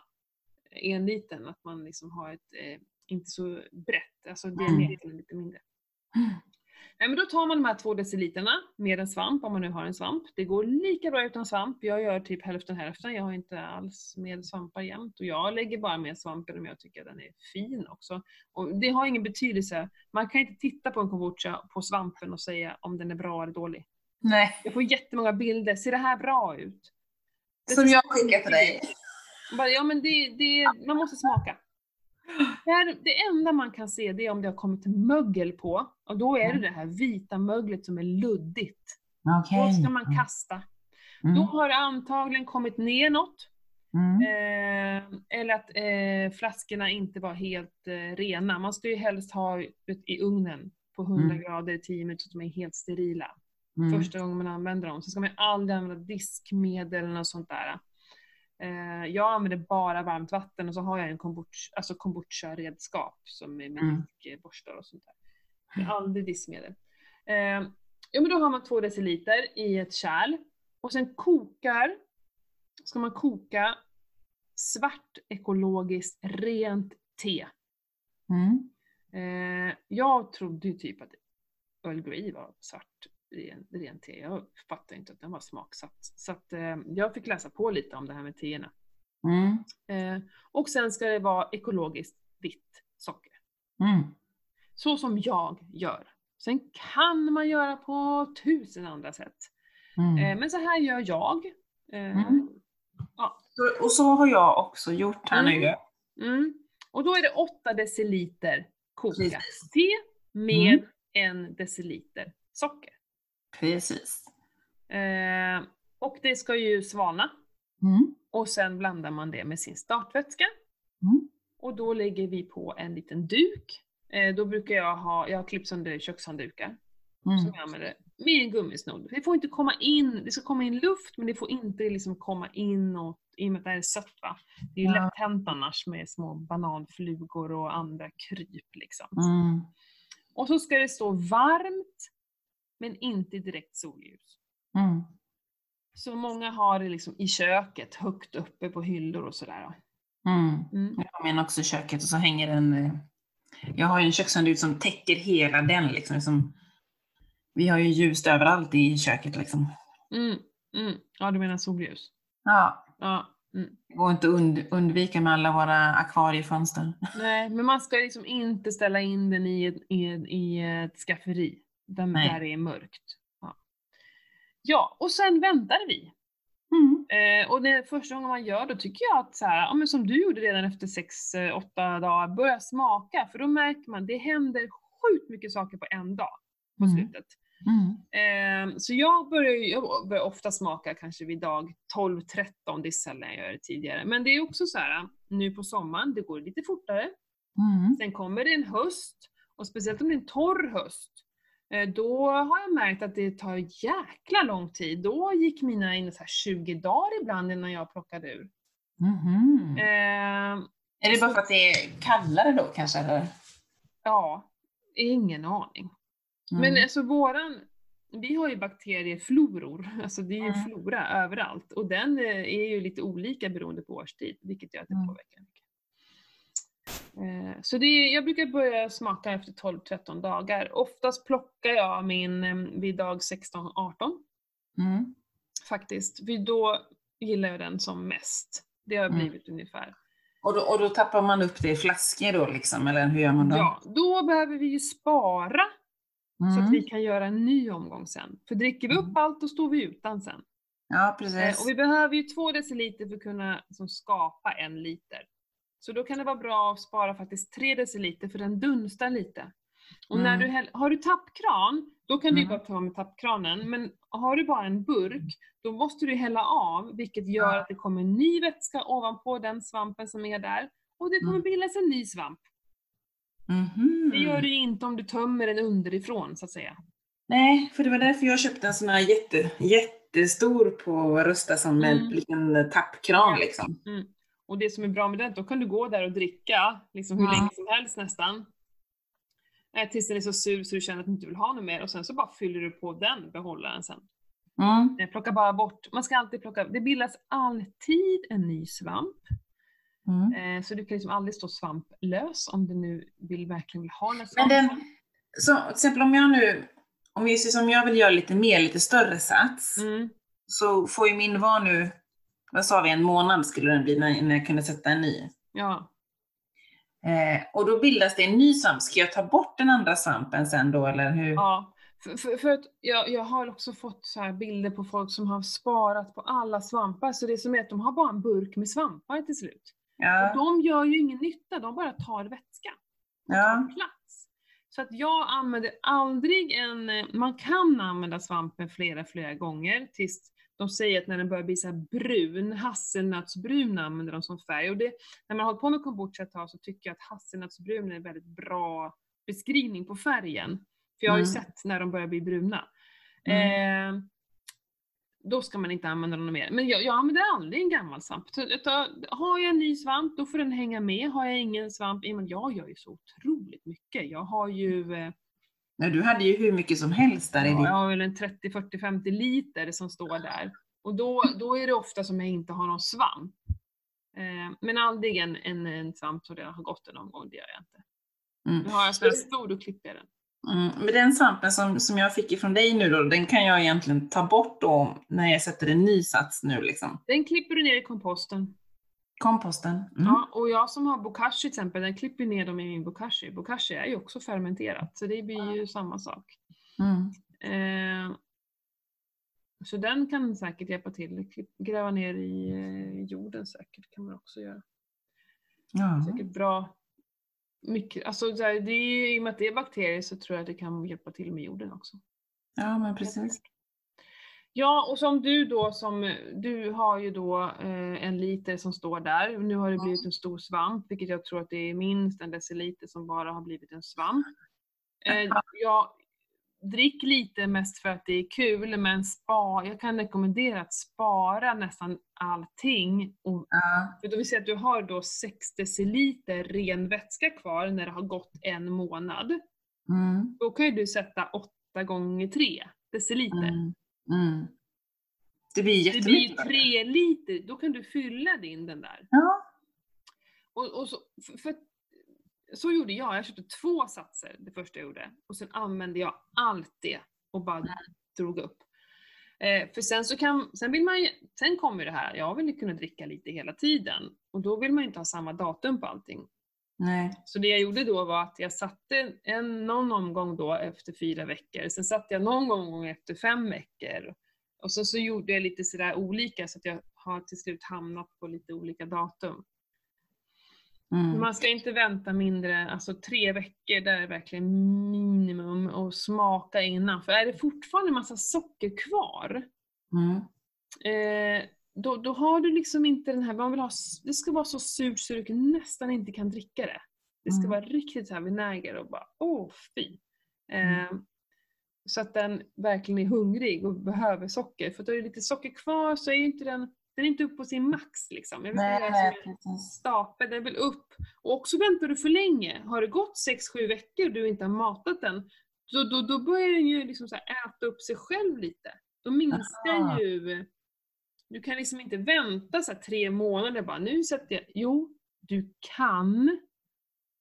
enliten, att man liksom har ett, eh, inte så brett, alltså diametern är lite mindre. Nej, men då tar man de här två deciliterna med en svamp, om man nu har en svamp. Det går lika bra utan svamp. Jag gör typ hälften hälften. Jag har inte alls med svampar jämt. Och jag lägger bara med svampen om jag tycker att den är fin också. Och det har ingen betydelse. Man kan inte titta på en kombucha på svampen och säga om den är bra eller dålig. Nej. Jag får jättemånga bilder. Ser det här bra ut? Det Som jag skickar till dig. bara, ja men det, det, man måste smaka. Det, här, det enda man kan se det är om det har kommit mögel på. Och då är det det här vita möglet som är luddigt. Okej. Då ska man kasta. Mm. Då har det antagligen kommit ner något. Mm. Eh, eller att eh, flaskorna inte var helt eh, rena. Man ska ju helst ha ut i ugnen på 100 Mm. grader i 10 minuter så att de är helt sterila. Mm. Första gången man använder dem. Så ska man aldrig använda diskmedel eller något sånt där. Eh, jag använder bara varmt vatten och så har jag en kombucha, alltså kombucha-redskap som är med Mm. diskborstar och sånt där. Men aldrig diskmedel. Eh, ja men då har man två deciliter i ett kärl och sen kokar, ska man koka svart ekologiskt rent te. Mm. Eh, jag trodde ju typ att Earl Grey var svart ren, ren te. Jag fattade inte att den var smaksatt. Så att, eh, jag fick läsa på lite om det här med teerna. Mm. Eh, och sen ska det vara ekologiskt vitt socker. Mm. Så som jag gör. Sen kan man göra på tusen andra sätt. Mm. Eh, men så här gör jag. Eh, Mm. ja. Så- Och så har jag också gjort här Mm. nu. Mm. Och då är det 8 deciliter kokat te med Mm. en deciliter socker. Precis. Eh, och det ska ju svalna. Mm. Och sen blandar man det med sin startvätska. Mm. Och då lägger vi på en liten duk. Eh, då brukar jag ha, jag har klippt sönder kökshanddukar. Som Mm. jag använder med en gummisnodd. Det får inte komma in, det ska komma in luft men det får inte liksom komma in och i och med att det här är sött va. Det är ju Ja. lätt hänt annars med små bananflugor och andra kryp liksom. Mm. Och så ska det stå varmt men inte direkt solljus. Mm. Så många har det liksom i köket, högt uppe på hyllor och sådär. Mm. Mm. Jag har min också i köket och så hänger den... eh, Jag har ju en kökshandduk som täcker hela den liksom. som, vi har ju ljus överallt i köket liksom. Mm. Mm. Ja, du menar solljus? Ja, Ja. Mm. det går inte att und- undvika med alla våra akvariefönster. Nej, men man ska liksom inte ställa in den i ett, i ett, i ett skafferi. Där, Nej. där det är mörkt. Ja. ja, och sen väntar vi. Mm. Eh, och det första gången man gör då tycker jag att så här, ja, men som du gjorde redan efter 6-8 dagar, börja smaka. För då märker man, det händer sjukt mycket saker på en dag på Mm. slutet. Mm. Eh, så jag börjar, jag börjar ofta smaka kanske vid dag 12-13, det är sällan jag gör det tidigare. Men det är också så här, nu på sommaren, det går lite fortare. Mm. Sen kommer det en höst, och speciellt om det är en torr höst, eh, då har jag märkt att det tar jäkla lång tid. Då gick mina in så här 20 dagar ibland innan jag plockade ur. Mhm. Eh, Är det bara för att det är kallare då kanske? Eller? ja, ingen aning. Mm. Men alltså våran, vi har ju bakteriefloror, alltså det är ju Mm. flora överallt och den eh, är ju lite olika beroende på årstid, vilket gör att det Mm. påverkar mycket. Eh, Så det är, jag brukar börja smaka efter 12-13 dagar. Oftast plockar jag min eh, vid dag 16-18 Mm. faktiskt, för då gillar jag den som mest. Det har Mm. blivit ungefär. Och, då, och då tappar man upp det i flaskor då liksom, eller hur gör man då? Ja, då behöver vi ju spara så Mm. att vi kan göra en ny omgång sen. För dricker vi upp Mm. allt då står vi utan sen. Ja, Eh, precis. Och vi behöver ju två deciliter för att kunna liksom, skapa en liter. Så då kan det vara bra att spara faktiskt tre deciliter för den dunstar lite. Och när Mm. du häll- har du tappkran, då kan du Mm. bara ta med tappkranen. Men har du bara en burk, då måste du hälla av, vilket gör att det kommer ny vätska ovanpå den svampen som är där. Och det kommer Mm. bildas en ny svamp. Mhm. Det gör du inte om du tömmer den underifrån, så att säga. Nej, för det var därför jag köpte en sån här jätte, jättestor på Rusta som Mm. en liten tappkran liksom. Och det som är bra med den, då kan du gå där och dricka liksom hur Ja. länge som helst nästan. Eh, tills den är så sur så du känner att du inte vill ha något mer och sen så bara fyller du på den behållaren sen. Mm. Eh, plocka bara bort, man ska alltid plocka, det bildas alltid en ny svamp. Mm. Eh, så du kan liksom aldrig stå svamplös om du nu vill verkligen vill ha den Men den, så till exempel om jag nu om vi som jag vill göra lite mer, lite större sats, Mm. så får ju min vara nu, vad sa vi, en månad skulle den bli när, när jag kunde sätta en ny. Ja. Eh, och då bildas det en ny svamp. Ska jag ta bort den andra svampen sen då, eller hur? Ja, för, för, för att jag, jag har också fått så bilder på folk som har sparat på alla svampar, så det är som är att de har bara en burk med svampar till slut. Och Ja. de gör ju ingen nytta, de bara tar vätska. ja. plats. Så att jag använder aldrig en, man kan använda svampen flera, flera gånger tills de säger att när den börjar bli så brun, hasselnötsbrun använder de som färg. Och det, när man har hållit på med kombucha ett tag så tycker jag att hasselnötsbrun är en väldigt bra beskrivning på färgen. För jag har ju Mm. sett när de börjar bli bruna. Mm. Eh, då ska man inte använda dem mer. Men jag, jag använder aldrig en gammal svamp. Så jag tar, har jag en ny svamp, då får den hänga med. Har jag ingen svamp, jag gör ju så otroligt mycket. Jag har ju, eh, Ja, du hade ju hur mycket som helst där i ja, din... jag har väl en 30, 40, 50 liter som står där. Och då, då är det ofta som jag inte har någon svamp. Eh, men aldrig en, en, en svamp som redan har gått en omgång, det gör jag inte. Mm. Nu har jag sån stor, då klipper jag den. Mm. Men den svampen som, som jag fick ifrån dig nu då, den kan jag egentligen ta bort då när jag sätter en ny sats nu liksom. Den klipper du ner i komposten. Komposten. Mm. Ja, och jag som har bokashi till exempel, den klipper ner dem i min bokashi. Bokashi är ju också fermenterat, så det blir ju samma sak. Mm. Eh, så den kan säkert hjälpa till. Gräva ner i eh, jorden säkert kan man också göra. Ja. Säkert bra. Mycket, alltså det är, i och med att det är bakterier så tror jag att det kan hjälpa till med jorden också. ja, men precis. Ja, och som du då, som, du har ju då eh, en liter som står där. Nu har det blivit en stor svamp, vilket jag tror att det är minst en deciliter som bara har blivit en svamp. Eh, jag drick lite mest för att det är kul, men spa, jag kan rekommendera att spara nästan allting. Och, Ja. för då vill säga att du har då 6 deciliter ren vätska kvar när det har gått en månad. Mm. Då kan ju du sätta 8 gånger 3 deciliter. Mm. Mm. Det blir Det jättemycket. blir då. tre liter, då kan du fylla din den där. Ja. Och, och så, för, för, så gjorde jag, jag köpte två satser det första jag gjorde. Och sen använde jag allt det och bara drog upp. Eh, för sen så kan, sen vill man ju, sen kommer det här, jag vill ju kunna dricka lite hela tiden. Och då vill man ju inte ha samma datum på allting. Nej. Så det jag gjorde då var att jag satte en, någon omgång då efter fyra veckor, sen satte jag någon gång efter fem veckor. Och så, så gjorde jag lite sådär olika så att jag har till slut hamnat på lite olika datum. Mm. Man ska inte vänta mindre, alltså tre veckor, det är verkligen minimum och smaka innan. För är det fortfarande massa socker kvar, Mm. eh, då, då har du liksom inte den här, man vill ha, det ska vara så surt så du nästan inte kan dricka det. Det ska Mm. vara riktigt så här vinäger och bara, åh fy. Mm. Eh, så att den verkligen är hungrig och behöver socker. För då är det lite socker kvar så är ju inte den, den är inte uppe på sin max liksom. Jag inte, Nej, nej, en stapel, den vill upp. Och också väntar du för länge, har det gått 6-7 veckor och du inte har matat den, då, då, då börjar den ju liksom äta upp sig själv lite. Då minskar Aha. ju... Du kan liksom inte vänta så tre månader bara, nu sätter jag... Jo, du kan.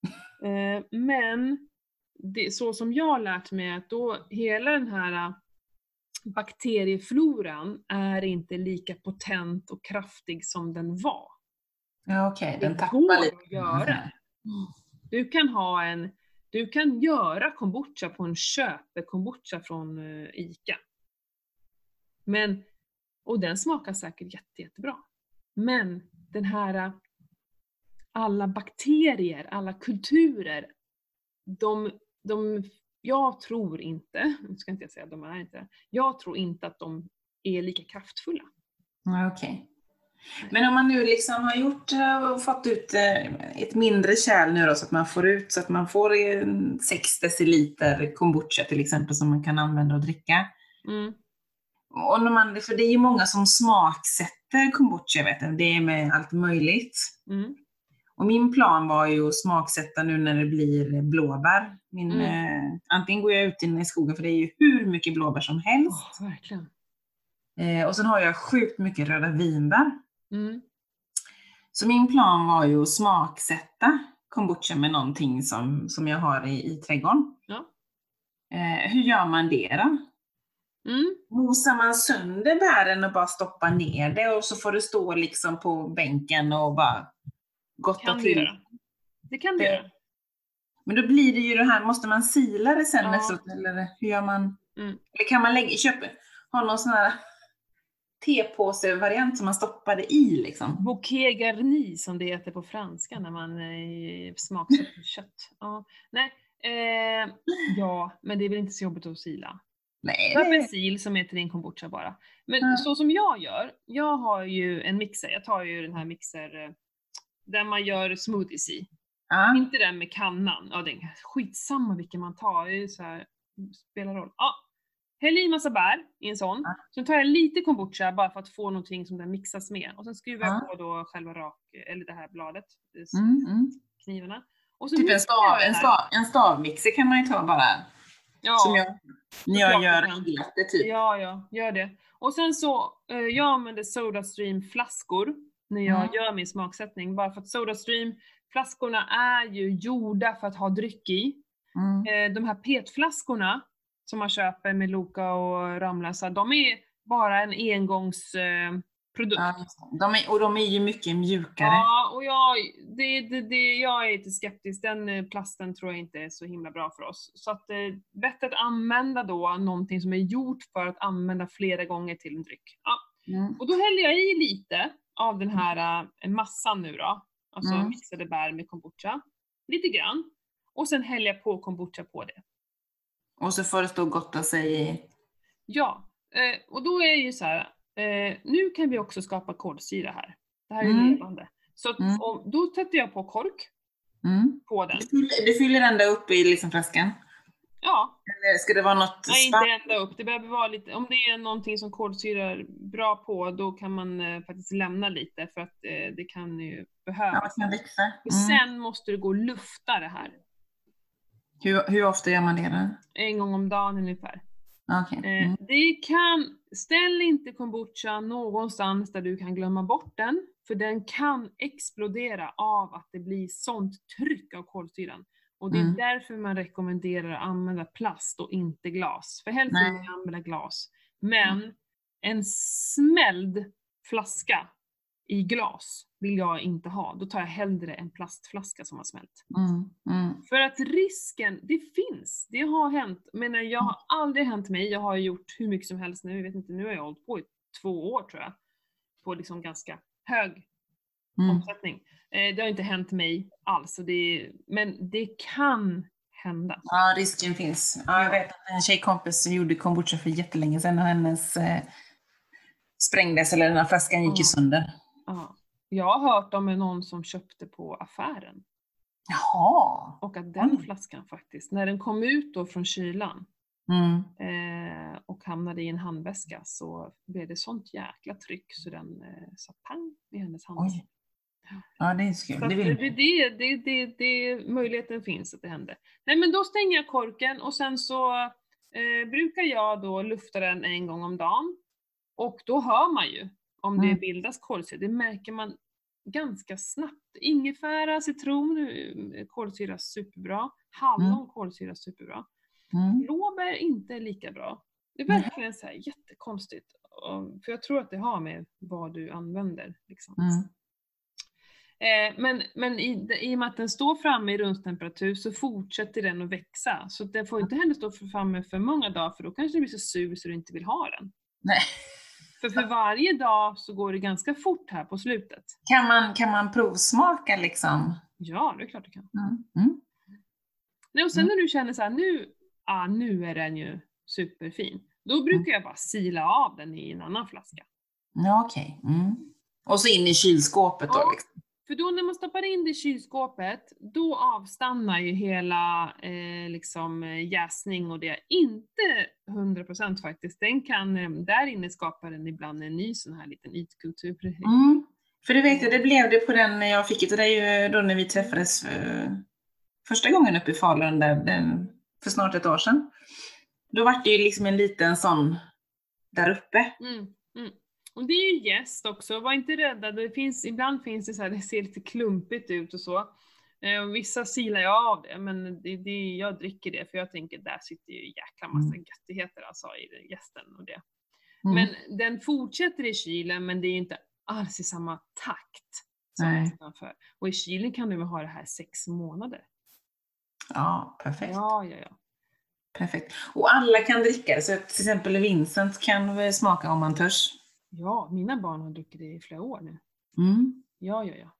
Eh, men det, så som jag har lärt mig att då hela den här äh, bakteriefloran är inte lika potent och kraftig som den var. Ja, okej. Den Det tappar lite. att göra. Du kan ha en, du kan göra kombucha på en köpe-kombucha från eh, ICA. Men, och den smakar säkert jätte, jättebra. Men den här, eh, alla bakterier, alla kulturer, de, de, jag tror inte, nu ska inte jag säga att de är inte jag tror inte att de är lika kraftfulla. Okej. Men om man nu liksom har gjort och fått ut eh, ett mindre kärl nu då så att man får ut så att man får eh, 6 deciliter kombucha till exempel som man kan använda och dricka. Mm. Och när man, för det är ju många som smaksätter kombucha, jag vet det är med allt möjligt. Mm. Och min plan var ju att smaksätta nu när det blir blåbär. Min, Mm. eh, antingen går jag ut i skogen, för det är ju hur mycket blåbär som helst. Åh, verkligen. Eh, och sen har jag sjukt mycket röda vinbär. Mm. Så min plan var ju att smaksätta kombucha med någonting som, som jag har i, i trädgården. Ja. Eh, hur gör man det då? Mm. Mosar man sönder bären och bara stoppar ner det och så får det stå liksom på bänken och bara gotta till? göra. Det kan du Det- göra. Men då blir det ju det här, måste man sila det sen Ja. efteråt eller hur gör man? Mm. Eller kan man lägga, köpa, ha någon sån här tepåse-variant som man stoppade i liksom? Bouquet garni som det heter på franska när man eh, smaksätter kött. Ja. Nej, eh, ja, men det är väl inte så jobbigt att sila. Nej, Ta persil som är till din kombucha bara. Men Ja. så som jag gör, jag har ju en mixer, jag tar ju den här mixer eh, där man gör smoothies i. ja. Inte den med kannan, ja det är skitsamma vilken man tar, det så här, spelar roll. Ja. Häll i massa bär i en sån, Ja. sen tar jag lite kombucha bara för att få någonting som den mixas med. Och sen skruvar jag Ja. på då själva rak, eller det här bladet, eh, Mm, mm. knivarna. Och så Typ en, stav, en, stav, en stavmixer kan man ju ta bara. Ja. Som jag, när jag gör latte typ. Ja, ja, gör det. Och sen så, eh, jag använder Sodastream-flaskor när jag Mm. gör min smaksättning. Bara för att Sodastream-flaskorna är ju gjorda för att ha dryck i. Mm. Eh, de här petflaskorna som man köper med Loka och Ramlösa, de är bara en engångsprodukt. Produkt. Ja, de är, och de är ju mycket mjukare. Ja, och jag, det, det, det, jag är lite skeptisk. Den eh, plasten tror jag inte är så himla bra för oss. Så att eh, bättre att använda då någonting som är gjort för att använda flera gånger till en dryck. Ja. Mm. Och då häller jag i lite av den här eh, massan nu då. Alltså Mm. mixade bär med kombucha. Lite grann. Och sen häller jag på kombucha på det. Och så får det stå och gotta sig i... Ja, eh, och då är det ju så här. Eh, nu kan vi också skapa kolsyra här. Det här är Mm. levande. Så Mm. om, då sätter jag på kork Mm. på den. Du, fyller, du fyller ända upp i liksom flaskan? Ja, Eller ska det vara något nej inte ända upp. Det behöver vara lite, om det är någonting som kolsyrar bra på, då kan man eh, faktiskt lämna lite för att eh, det kan ju Ja, behövas. kan växa. Och Mm. Sen måste det gå att lufta det här. Hur, hur ofta gör man det då? En gång om dagen ungefär. Okej. Eh, Mm. det kan, ställ inte kombucha någonstans där du kan glömma bort den, för den kan explodera av att det blir sånt tryck av kolsyran. Och det är Mm. därför man rekommenderar att använda plast och inte glas. För helst vill man använda glas. Men en smälld flaska i glas vill jag inte ha. Då tar jag hellre en plastflaska som har smält. Mm. Mm. För att risken, det finns, det har hänt. Men jag har aldrig hänt mig, jag har gjort hur mycket som helst nu, jag vet inte, nu har jag hållit på i två år tror jag. På liksom ganska hög Mm. omsättning. Eh, det har inte hänt mig alls, det, men det kan hända. Ja, risken finns. Ja, jag vet att en tjejkompis gjorde kombucha för jättelänge sedan och hennes eh, sprängdes, eller den här flaskan gick ju sönder. Ja. Jag har hört om någon som köpte på affären Jaha. och att den Oj. flaskan faktiskt, när den kom ut då från kylan Mm. eh, och hamnade i en handväska så blev det sånt jäkla tryck så den eh, sa pang i hennes handväska. Ja, det är Så kul. att Det det, vill det, det, det, det, det, möjligheten finns att det händer. Nej men då stänger jag korken och sen så eh, brukar jag då lufta den en gång om dagen. Och då hör man ju om det Mm. bildas kolsyra. Det märker man ganska snabbt. Ingefära, citron eh, kolsyras superbra. Hallon Mm. kolsyras superbra. Mm. Blåbär inte lika bra. Det är verkligen så här jättekonstigt. För jag tror att det har med vad du använder. Liksom. Mm. Eh, men men i, i och med att den står framme i rumstemperatur så fortsätter den att växa. Så den får inte heller stå framme för många dagar för då kanske du blir så sur så du inte vill ha den. Nej. För för varje dag så går det ganska fort här på slutet. Kan, man, kan man provsmaka liksom? Ja, det är klart du kan. Mm. Mm. Nej, och sen Mm. när du känner så här, nu, ah, nu är den ju superfin. Då brukar jag bara sila av den i en annan flaska. Ja, okej. Mm. Och så in i kylskåpet då liksom. För då när man stoppar in det i kylskåpet, då avstannar ju hela eh, liksom, eh, jäsning och det är inte 100% faktiskt. Den kan, eh, där inne skapar den ibland en ny sån här liten ytkultur. Mm. För det vet jag, det blev det på den jag fick till dig då när vi träffades eh, första gången uppe i Falun där, den, för snart ett år sedan. Då var det ju liksom en liten sån där uppe. Mm, mm. Och det är ju jäst också, var inte rädda. Det finns, ibland finns det så här, det ser lite klumpigt ut och så. Eh, och vissa silar jag av det, men det, det, jag dricker det för jag tänker där sitter ju jäkla massa Mm. göttigheter alltså i gästen och det. Mm. Men den fortsätter i kylen, men det är ju inte alls i samma takt som Nej. Och i kylen kan du ha det här sex månader? Ja, perfekt. Ja, ja, ja. perfekt. Och alla kan dricka det, så till exempel Vincent kan smaka om man törs. Ja, mina barn har druckit det i flera år nu. Mm. Ja, ja, ja.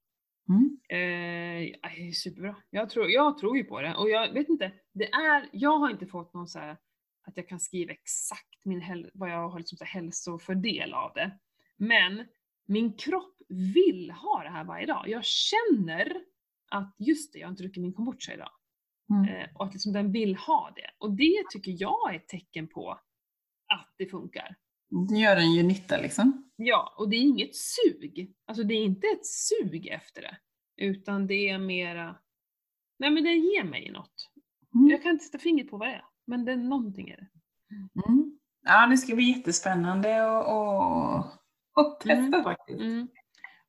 Mm. Eh, superbra. Jag tror, jag tror ju på det. Och jag vet inte, det är, jag har inte fått någon så här att jag kan skriva exakt min häl, vad jag har liksom så här hälsofördel av det. Men min kropp vill ha det här varje dag. Jag känner att just det, jag har inte druckit min kombucha idag. Mm. Eh, och att liksom den vill ha det. Och det tycker jag är ett tecken på att det funkar. Det gör den ju nytta liksom. Ja, och det är inget sug. Alltså det är inte ett sug efter det. Utan det är mera, nej men det ger mig något. Mm. Jag kan inte sätta fingret på vad det är, men det är någonting är det. Mm. Ja, det ska bli jättespännande att och, och testa Mm. faktiskt. Mm.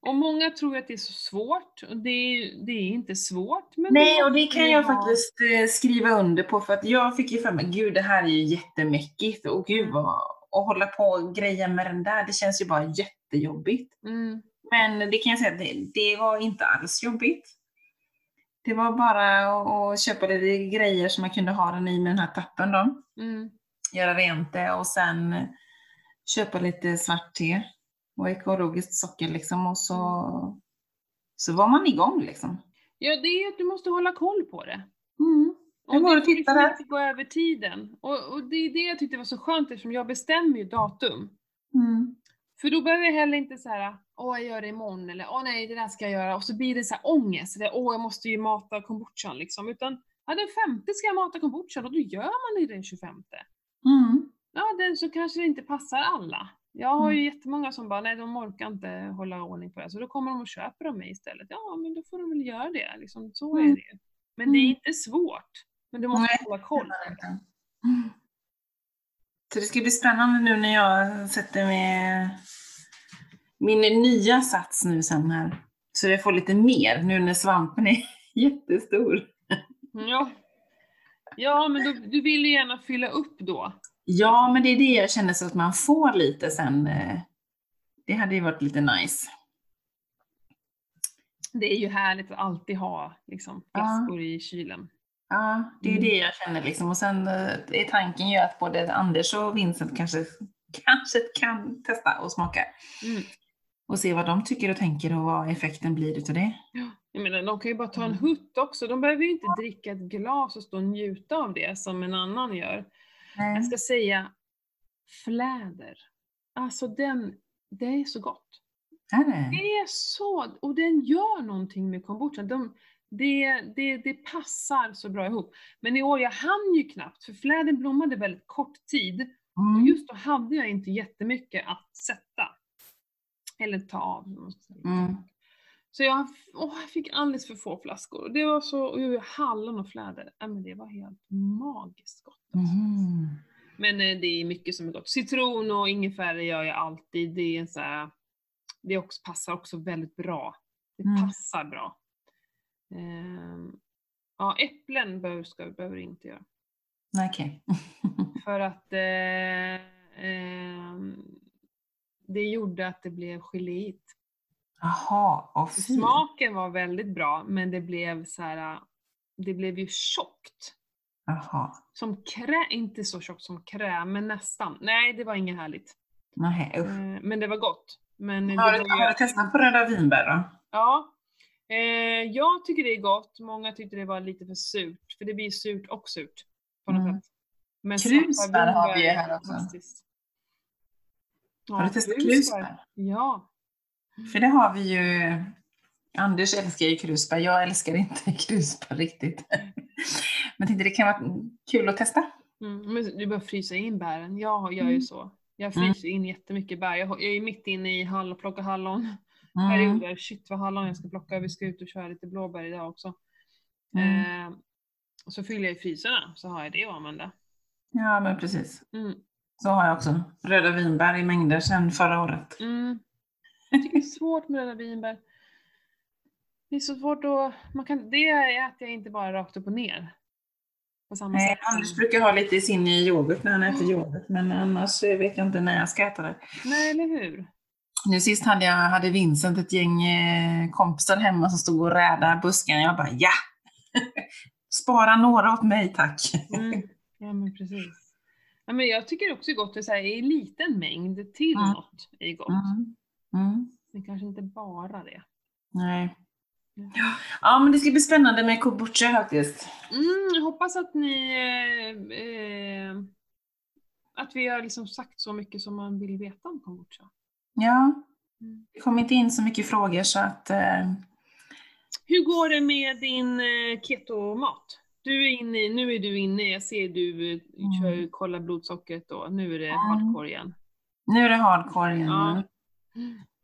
Och många tror att det är så svårt, och det är, det är inte svårt. Men Nej, och det kan jag ha. faktiskt eh, skriva under på för att jag fick ju för mig, gud det här är ju jättemäckigt och gud Mm. vad, och hålla på och greja med den där, det känns ju bara jättejobbigt. Mm. Men det kan jag säga, det, det var inte alls jobbigt. Det var bara att, köpa lite grejer som man kunde ha den i med den här tappen då. Mm. Göra rent det och sen köpa lite svart te och ekologiskt socker liksom och så, så var man igång liksom. Ja, det är att du måste hålla koll på det. Mm. Jag går det och tittar liksom där. inte gå över tiden. Och, och det är det jag tyckte var så skönt eftersom jag bestämmer ju datum. Mm. För då behöver jag heller inte så här, åh jag gör det imorgon eller åh nej det där ska jag göra och så blir det så här ångest, det, åh jag måste ju mata kombuchan liksom. Utan ja, den femte ska jag mata kombuchan och då gör man det den 25. Mm. Ja, den så kanske det inte passar alla. Jag har ju Mm. jättemånga som bara, nej de orkar inte hålla ordning på det, så då kommer de och köper av mig istället. Ja, men då får de väl göra det, liksom. så är Mm. det ju. Men det är Mm. inte svårt. Men du måste Nej. hålla koll. Så det ska bli spännande nu när jag sätter med min nya sats nu sen här. Så jag får lite mer nu när svampen är jättestor. Ja. Ja, men du, du vill ju gärna fylla upp då. Ja, men det är det jag känner så att man får lite sen. eh, Det hade ju varit lite nice. Det är ju härligt att alltid ha liksom, Ja. flaskor i kylen. Ja, det är Mm. det jag känner liksom. Och sen eh, är tanken ju att både Anders och Vincent kanske, kanske kan testa och smaka. Mm. Och se vad de tycker och tänker och vad effekten blir utav det. Jag menar, de kan ju bara ta en Mm. hutt också. De behöver ju inte dricka ett glas och stå och njuta av det som en annan gör. Jag ska säga fläder. Alltså den, det är så gott. Är det? Det är så, och den gör någonting med kombuchan. De, det, det, det passar så bra ihop. Men i år, jag hann ju knappt, för fläden blommade väldigt kort tid. Och Mm. just då hade jag inte jättemycket att sätta. Eller ta av. Mm. Så jag, åh, jag fick alldeles för få flaskor. Det var så, och jag hallon och fläder. Ja, men det var helt magiskt gott. Alltså. Mhm. Men eh, det är mycket som är gott. Citron och ingefära gör jag alltid. Det är en så här, det också, passar också väldigt bra. Det Mm. passar bra. Ehm, ja, äpplen behöver, ska, behöver du inte göra. Okej. För att eh, ehm, det gjorde att det blev geléigt. Jaha, fy. Smaken var väldigt bra, men det blev så här, det blev ju tjockt. Jaha. Som krä, inte så tjockt som kräm, men nästan. Nej, det var inget härligt. Nej, usch. Eh, Men det var gott. Men Har du, har du testat på röda vinbär då? Ja. Eh, jag tycker det är gott, många tyckte det var lite för surt. För det blir surt och surt. På något Mm. sätt. Men Krusbär har vi här också. Har du testat krusbär. krusbär? Ja. För det har vi ju. Anders älskar ju krusbär. Jag älskar inte krusbär riktigt. Men tänkte det kan vara kul att testa. Mm, men du behöver frysa in bären. Jag gör ju Mm. så. Jag Mm. fryser in jättemycket bär. Jag, jag är mitt inne i hall och plockar hallon. Mm. Perioder. Shit vad hallon jag ska plocka. Vi ska ut och köra lite blåbär idag också. Mm. Eh, och så fyller jag i fryserna så har jag det att använda. Ja, men precis. Mm. Så har jag också. Röda vinbär i mängder sedan förra året. Mm. Jag tycker det är svårt med röda vinbär. Det är så svårt att, man kan, det äter jag inte bara rakt upp och ner. På samma Nej, sätt. Anders brukar ha lite i sin yoghurt när han äter yoghurt, men annars vet jag inte när jag ska äta det. Nej, eller hur? Nu sist hade, jag, hade Vincent ett gäng eh, kompisar hemma som stod och rädade busken. Jag bara ja! Spara några åt mig tack. Mm. Ja, men precis. Ja, men jag tycker också det är gott att säga i liten mängd till Mm. något är gott. Mm. Mm. Men kanske inte bara det. Nej. Mm. Ja, men det ska bli spännande med kombucha faktiskt. Mm, jag hoppas att ni... Eh, eh, att vi har liksom sagt så mycket som man vill veta om kombucha. Ja, Mm. det kom inte in så mycket frågor så att... Eh, Hur går det med din eh, keto-mat? Du är inne, i- nu är du inne, jag ser du eh, kör, Mm. kollar blodsockret då, nu är det Mm. hardcore igen. nu är det hardcore igen. Ja.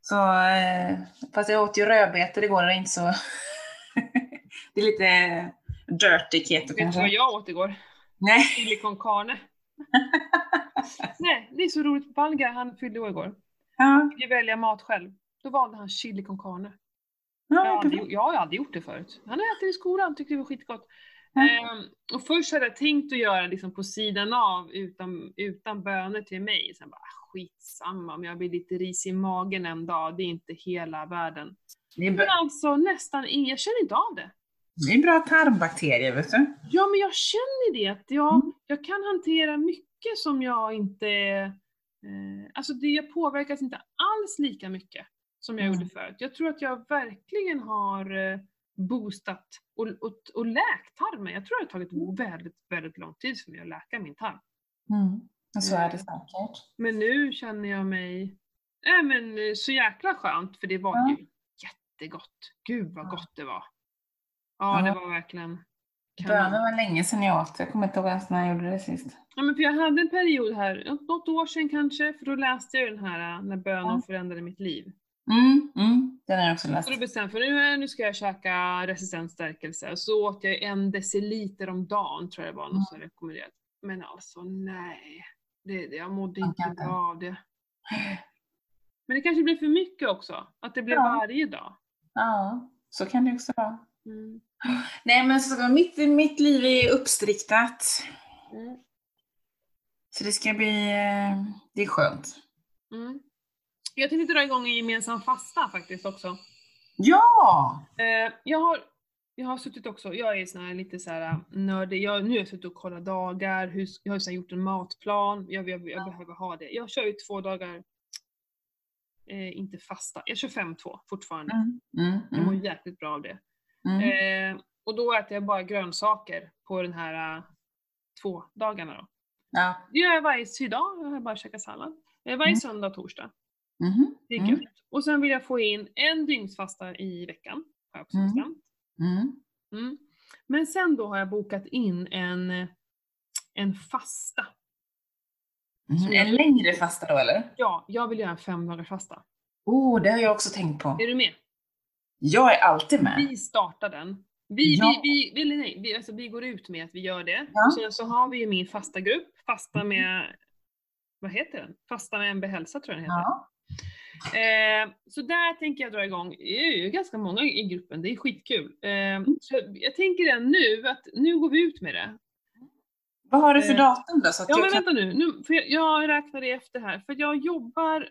Så, eh, fast jag åt ju rödbetor igår, det är inte så... det är lite dirty keto Vet du kanske. vad jag åt igår? Nej. Chili con carne. Nej, det är så roligt. Valga, han fyllde år igår. Ja, ju välja mat själv. Då valde han chili con carne. ja, Jag har, aldrig, jag har aldrig gjort det förut. Han äter det i skolan, tyckte det var skitgott. Ehm, och först hade jag tänkt att göra liksom på sidan av utan, utan bönor till mig. Sen bara, ah, skitsamma om jag blir lite ris i magen en dag, det är inte hela världen. Men alltså nästan ingen, jag känner inte av det. det är bra tarmbakterier, vet du. Ja men jag känner det, att jag, Mm. jag kan hantera mycket som jag inte... Eh, alltså det, jag påverkas inte alls lika mycket som jag Mm. gjorde förut. Jag tror att jag verkligen har eh, boostat och, och, och läkt tarmen. Jag tror det har tagit väldigt, väldigt lång tid för mig att läka min tarm. Mm. Och så är det Eh. säkert. Men nu känner jag mig äh, men, så jäkla skönt för det var Ja. ju jättegott. Gud vad gott det var. Ja, Ja. det var verkligen Bönor var länge sedan jag åt. Jag kommer inte ihåg ens när jag gjorde det sist. Ja, men för jag hade en period här, något- år sedan kanske, för då läste jag den här äh, När bönor Ja. förändrade mitt liv. Mm, mm. Den har jag också läst. Så då bestämde för nu, nu ska jag käka resistent stärkelse. Så åt jag en deciliter om dagen, tror jag det var, något som rekommenderat. Men alltså nej, det, jag mådde inte kan inte. bra av det. Men det kanske blir för mycket också, att det blev Ja. varje dag. Ja, så kan det också vara. Mm. Nej men så, mitt, mitt liv är uppstriktat. Mm. Så det ska bli, eh, det är skönt. Mm. Jag tänkte dra igång en gemensam fasta faktiskt också. Ja! Eh, jag, har, jag har suttit också, jag är sån här lite så här nördig, jag, nu har jag suttit och kollat dagar, hur, jag har så gjort en matplan, jag, jag, jag behöver ha det. Jag kör ju två dagar, eh, inte fasta, jag kör 5-2 fortfarande. Mm, mm, Jag mår mm, jäkligt bra av det. Mm. Eh, och då äter jag bara grönsaker på den här eh, två dagarna då. Ja. Det gör jag varje idag, jag har bara käkat sallad. Eh, varje Mm. söndag och torsdag. Mhm, Det är mm, gött. Och sen vill jag få in en dygnsfasta i veckan. Har jag också Mm. bestämt. mm. Mm. Men sen då har jag bokat in en, en fasta. Mm. En längre fasta då eller? Ja, jag vill göra en fem fasta. Oh, det har jag också tänkt på. Är du med? Jag är alltid med. Vi startar den. Vi, Ja. vi, vi, eller nej, vi, alltså vi går ut med att vi gör det. Ja. Sen så har vi ju min fasta grupp, fasta med, vad heter den? Fasta med MB Hälsa tror jag den heter. Ja. Eh, så där tänker jag dra igång. Det är ju ganska många i gruppen, det är skitkul. Eh, så jag tänker redan nu att nu går vi ut med det. Vad har du för Eh, datum då? Så att Ja men kan... vänta nu, nu för jag, jag räknar det efter här. För jag jobbar...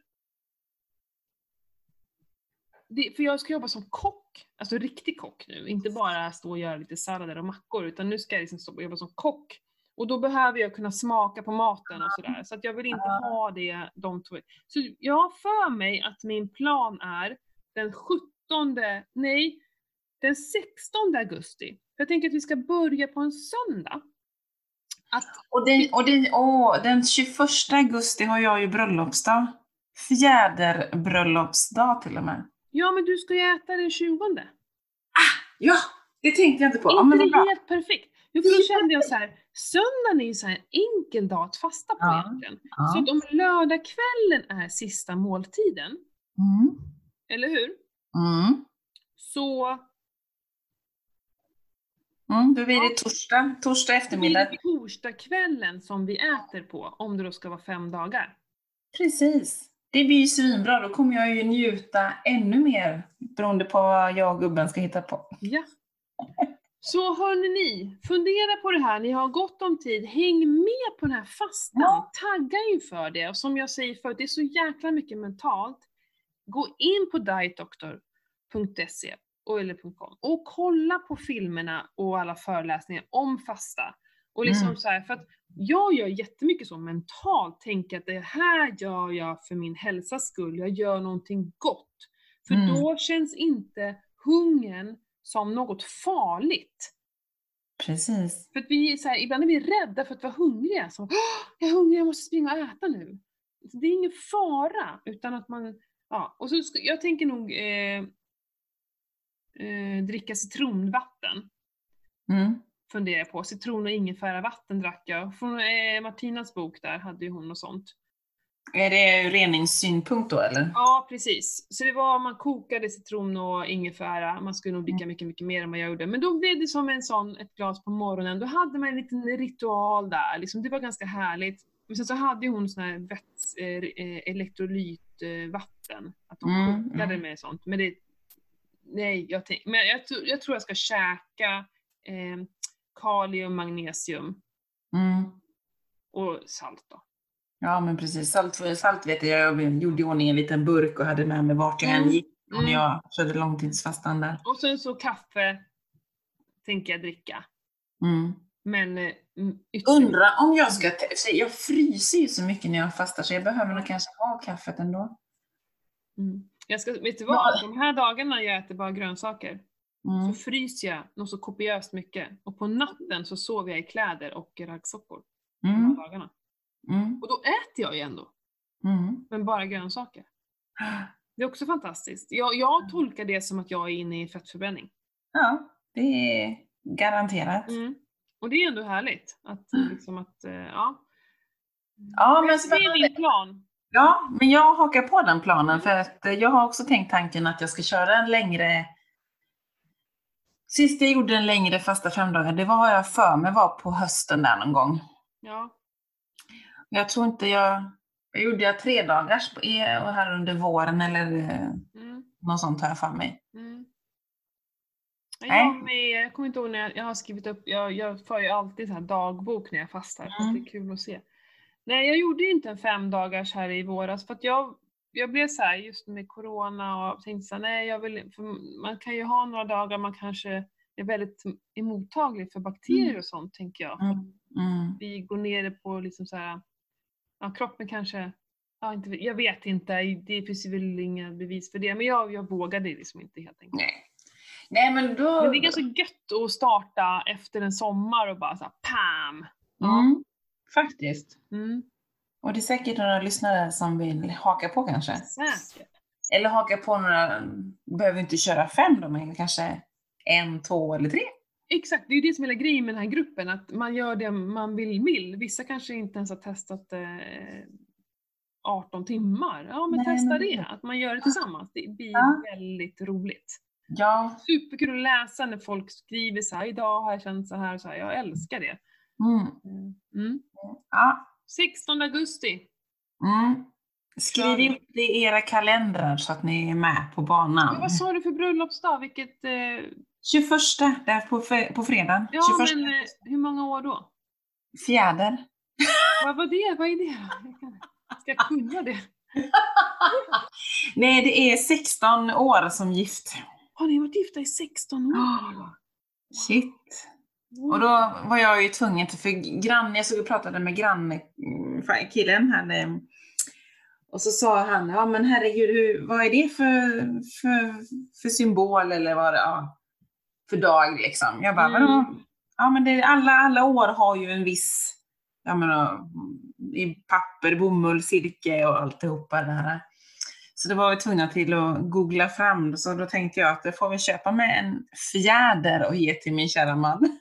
Det, för jag ska jobba som kock, alltså riktig kock nu. Inte bara stå och göra lite sallader och mackor, utan nu ska jag liksom stå jobba som kock. Och då behöver jag kunna smaka på maten och sådär. Så att jag vill inte ha det de två. Så jag har för mig att min plan är den 17, nej, den 16 augusti. Jag tänker att vi ska börja på en söndag. Att Och, den, och den, åh, den 21 augusti har jag ju bröllopsdag. Fjäderbröllopsdag till och med. Ja, men du ska ju äta den 20. Ja, det tänkte jag inte på. Ja, inte men vad det bra. helt perfekt? Jo, för då kände jag så här, söndagen är ju så här enkel dag att fasta på Ja, egentligen. Ja. Så att om lördagskvällen är sista måltiden, Mm. eller hur? Mm. Så Mm, då blir det torsdag, torsdag blir eftermiddag. det torsdagskvällen som vi äter på, om det då ska vara fem dagar. Precis. Det blir ju svinbra. Då kommer jag ju njuta ännu mer beroende på vad jag och gubben ska hitta på. Ja. Så hörni ni, fundera på det här, ni har gott om tid, häng med på den här fastan, Ja. tagga inför det. Och som jag säger förut, det är så jäkla mycket mentalt. Gå in på dietdoctor.se och- eller .com och kolla på filmerna och alla föreläsningar om fasta. Och liksom Mm. så här, för att jag gör jättemycket så mentalt, tänker att det här gör jag för min hälsas skull, jag gör någonting gott. För Mm. då känns inte hungern som något farligt. Precis. För att vi så här, ibland är vi rädda för att vara hungriga. Så, "Åh, jag är hungrig, jag måste springa och äta nu. Så det är ingen fara, utan att man, ja. Och så ska, jag tänker nog eh, eh, dricka citronvatten. Mm. Funderar jag på. Citron och ingefäravatten drack jag. Från eh, Martinas bok där hade ju hon och sånt. Är det ur reningssynpunkt då eller? Ja, precis. Så det var, man kokade citron och ingefära, man skulle nog dricka Mm. mycket, mycket mer än vad jag gjorde. Men då blev det som en sån, ett glas på morgonen, då hade man en liten ritual där, liksom. det var ganska härligt. Men sen så hade hon sån här väts, eh, eh, elektrolytvatten, att de Mm, kokade mm. med sånt. Men det, nej, jag, tänk, men jag, tror- jag tror jag ska käka eh, kalium, magnesium Mm. och salt då. Ja men precis, salt, salt vet jag, jag gjorde i ordning en liten burk och hade med mig vart jag än Mm. gick Mm. jag körde långtidsfastan där. Och sen så kaffe tänker jag dricka. Mm. Men eh, ytterligare- Undrar om jag ska, jag fryser ju så mycket när jag fastar så jag behöver nog kanske ha kaffet ändå. Mm. Jag ska, vet du vad? De här dagarna jag äter bara grönsaker Mm. så fryser jag något så kopiöst mycket. Och på natten så sover jag i kläder och raggsockor. Mm. dagarna. Mm. Och då äter jag ju ändå, Mm. men bara grönsaker. Det är också fantastiskt. Jag, jag tolkar det som att jag är inne i fettförbränning. Ja, det är garanterat. Mm. Och det är ändå härligt. Att, Mm. liksom att, eh, ja. Ja, men det är min plan. Ja, men jag hakar på den planen för att jag har också tänkt tanken att jag ska köra en längre Sist jag gjorde en längre fasta femdagar, det var jag för mig var på hösten där någon gång. Ja. Jag tror inte jag... Jag gjorde jag tre dagars på här under våren eller eh, Mm. något sånt har jag för mig. Mm. Nej. Jag, med, jag kommer inte ihåg när jag, jag har skrivit upp, jag, jag för ju alltid så här dagbok när jag fastar, för att Mm. det är kul att se. Nej, jag gjorde ju inte en fem dagars här i våras för att jag, jag blev så här just med corona och tänkte så här, nej jag vill för man kan ju ha några dagar man kanske är väldigt mottaglig för bakterier Mm. och sånt tänker jag. Mm. Vi går ner på liksom så här, ja kroppen kanske, ja, inte, jag vet inte, det finns väl inga bevis för det, men jag, jag vågade liksom inte helt enkelt. Nej. Nej, men då... Men det är ganska gött att starta efter en sommar och bara såhär PAM! Mm. Faktiskt. Mm. Och det är säkert några lyssnare som vill haka på kanske. Säkert. Eller haka på några, behöver inte köra fem då, men kanske en, två eller tre. Exakt, det är ju det som är hela grejen med den här gruppen, att man gör det man vill. vill. Vissa kanske inte ens har testat eh, 18 timmar. Ja men Nej, testa men- det, att man gör det tillsammans. Det blir Ja. väldigt roligt. Ja. Superkul att läsa när folk skriver så här, idag har jag känt så här så här. Jag älskar det. Mm. Mm. ja. 16 augusti. Mm. Skriv upp det i era kalendrar så att ni är med på banan. vad sa du för bröllopsdag? Vilket... Eh, 21, där på, på fredag. ja 21 men eh, hur många år då? fjäder. Vad var det? Vad är det? Ska jag kunna det? Nej, det är 16 år som gift. Har ni varit gifta i 16 år? Ah. Shit. Och då var jag ju tvungen till, för grann, jag såg och pratade med grannkillen här. eh, Och så sa han, ja men herregud, hur, vad är det för, för, för symbol eller vad det ja, för dag liksom? Jag bara, Mm. vadå? Ja men det, alla, alla år har ju en viss, jag menar, i papper, bomull, silke och alltihopa det här. Så det var vi tvungna till att googla fram, så då tänkte jag att det får vi köpa med en fjäder och ge till min kära man.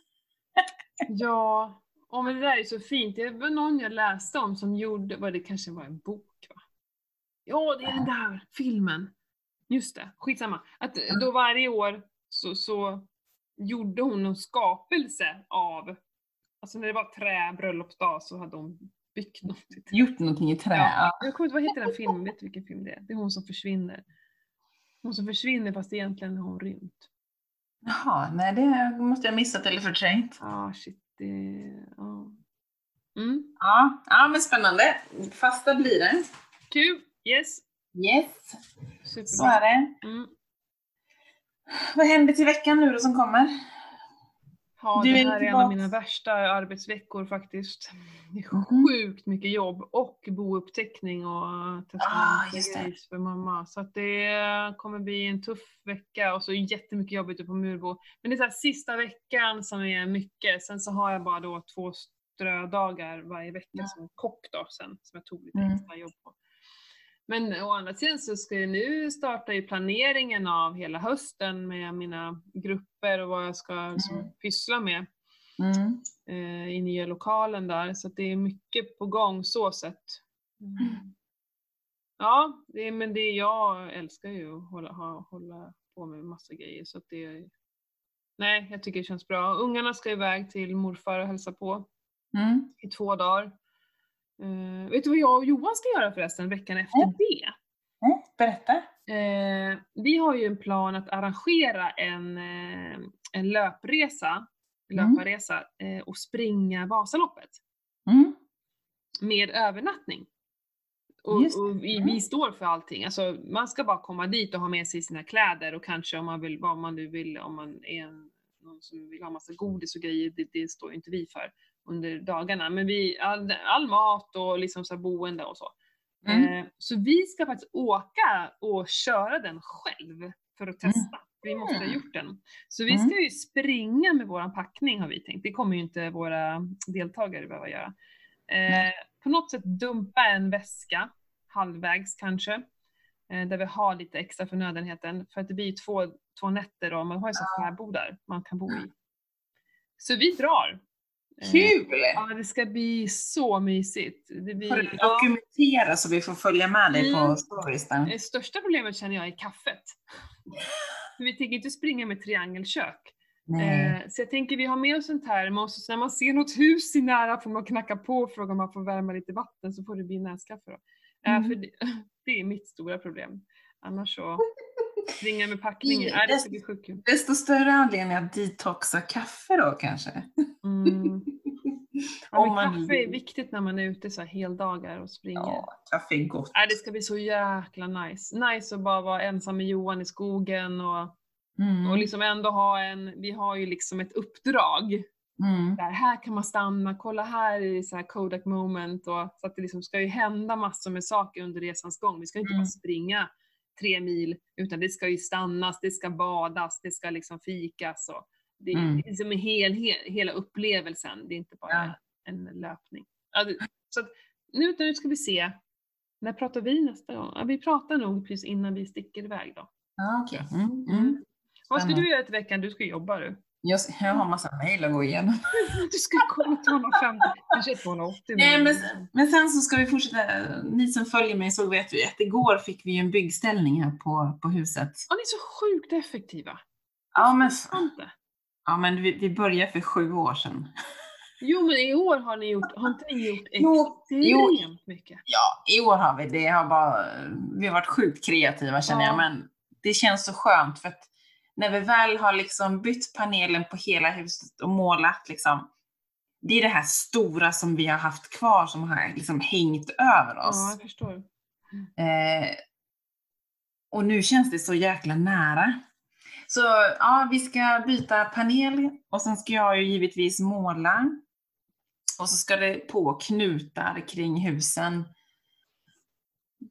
Ja, oh, men det där är så fint. Det var någon jag läste om som gjorde, vad det kanske var en bok va? Ja, det är den där filmen. Just det, skitsamma. Att då varje år så, så gjorde hon en skapelse av, alltså när det var trä, bröllopsdag så hade hon byggt något. Gjort någonting i trä. Ja. Jag kommer inte vad heter den filmen, vet du vilken film det är? Det är hon som försvinner. Hon som försvinner fast egentligen har hon rymt. Jaha, nej det måste jag ha missat eller förträngt. Ah shit, det... Ja. Mm. Ja, ja men spännande. Fasta blir det. Kul! Yes! Yes, Superbra. så är det. Mm. Vad händer till veckan nu då som kommer? Ja, Du det är här är en av mina värsta arbetsveckor faktiskt. Det är Mhm. sjukt mycket jobb och bouppteckning och Ah, det. testamentsgrejs för mamma. Så att det kommer bli en tuff vecka och så jättemycket jobb ute på Murbo. Men det är så här sista veckan som är mycket. Sen så har jag bara då två strödagar varje vecka Ja. som kock då sen, som jag tog lite Mm. extra jobb på. Men å andra sidan så ska jag nu starta ju planeringen av hela hösten med mina grupper och vad jag ska liksom, Mm. pyssla med Mm. eh, i nya lokalen där. Så det är mycket på gång så sett. Mm. Ja, det men det jag älskar ju att hålla, ha, hålla på med massa grejer. Så det nej, jag tycker det känns bra. Ungarna ska iväg till morfar och hälsa på Mm. i två dagar. Eh, vet du vad jag och Johan ska göra förresten veckan efter Mm. det? Mm. Berätta. Eh, vi har ju en plan att arrangera en, eh, en löpresa, Mm. löparresa eh, och springa Vasaloppet Mm. med övernattning. Och, och vi, vi står för allting. Alltså, man ska bara komma dit och ha med sig sina kläder och kanske om man vill, vad man nu vill, om man är en, någon som vill ha massa godis och grejer, det, det står ju inte vi för under dagarna. Men vi, all, all mat och liksom så boende och så. Mm. Eh, så vi ska faktiskt åka och köra den själv för att testa. Vi måste ha Mm. gjort den. Så vi Mm. ska ju springa med våran packning har vi tänkt. Det kommer ju inte våra deltagare behöva göra. Eh, på något sätt dumpa en väska, halvvägs kanske, eh, där vi har lite extra förnödenheten. För att det blir ju två, två nätter och man har ju så här fäbodar man kan bo i. Så vi drar. Eh, Kul! Ja, det ska bli så mysigt. Det blir, Får du ja. dokumentera så vi får följa med dig Mm. på storiesen? Det största problemet känner jag är kaffet. Vi tänker inte springa med triangelkök. Nej. Eh, så jag tänker vi har med oss en termos och så när man ser något hus i nära får man knacka på och fråga om man får värma lite vatten så får det bli näskaffe då. Eh, Mm. för det, det är mitt stora problem. Annars så springa med packningen, nej det kul. Desto större anledning att detoxa kaffe då kanske? Mm. Ja, Om man kaffe är viktigt när man är ute så här heldagar och springer. Ja, kaffe är gott. Nej, det ska bli så jäkla nice. Nice att bara vara ensam med Johan i skogen och, Mm. och liksom ändå ha en, vi har ju liksom ett uppdrag. Mm. Där, här kan man stanna, kolla här är det så här Kodak moment och så att det liksom ska ju hända massor med saker under resans gång. Vi ska inte Mm. bara springa tre mil utan det ska ju stannas, det ska badas, det ska liksom fikas och det är Mm. liksom en hel, hel, hela upplevelsen. Det är inte bara Ja. En löpning. Så att, nu, nu ska vi se. När pratar vi nästa gång? Ja, vi pratar nog precis innan vi sticker iväg då. Ja, okej. Mm. Mm. Vad ska du göra till veckan? Du ska jobba du. Jag, jag har massa mejl att gå igenom. Du ska kolla 250, kanske 280. Nej, men, men sen så ska vi fortsätta. Ni som följer mig så vet vi att igår fick vi en byggställning här på, på huset. Ja, ni är så sjukt effektiva. Ja, men, ja, men vi, vi började för sju år sedan. Jo, men i år har ni gjort, har inte ni gjort Jo, extremt mycket? Ja, i år har vi det. Har bara, vi har varit sjukt kreativa känner Ja. jag, men det känns så skönt för att när vi väl har liksom bytt panelen på hela huset och målat liksom, det är det här stora som vi har haft kvar som har liksom hängt över Ja, oss. jag förstår. Eh, och nu känns det så jäkla nära. Så ja, vi ska byta panel och sen ska jag ju givetvis måla. Och så ska det på knutar kring husen.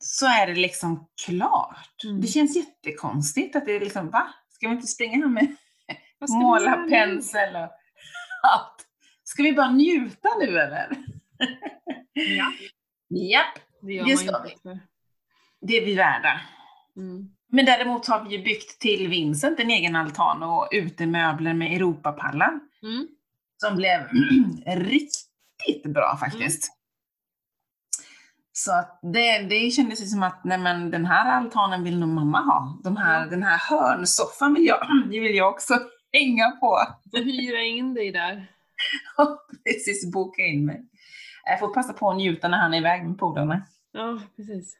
Så är det liksom klart. Mm. Det känns jättekonstigt att det är liksom, va? Ska vi inte springa här med Vad ska vi göra måla nu? pensel och allt? Ska vi bara njuta nu eller? Ja, Japp, det gör Det ska vi. inte det är vi värda. Mm. Men däremot har vi ju byggt till Vincent en egen altan och utemöbler med Europapallar Mm. som blev riktigt bra faktiskt. Så att det, det kändes som att nej men, den här altanen vill nog mamma ha. De här, Ja. Den här hörnsoffan vill jag, vill jag också hänga på. Får hyra in dig där. Precis, boka in mig. Jag får passa på att njuta när han är iväg med polarna. Ja, precis.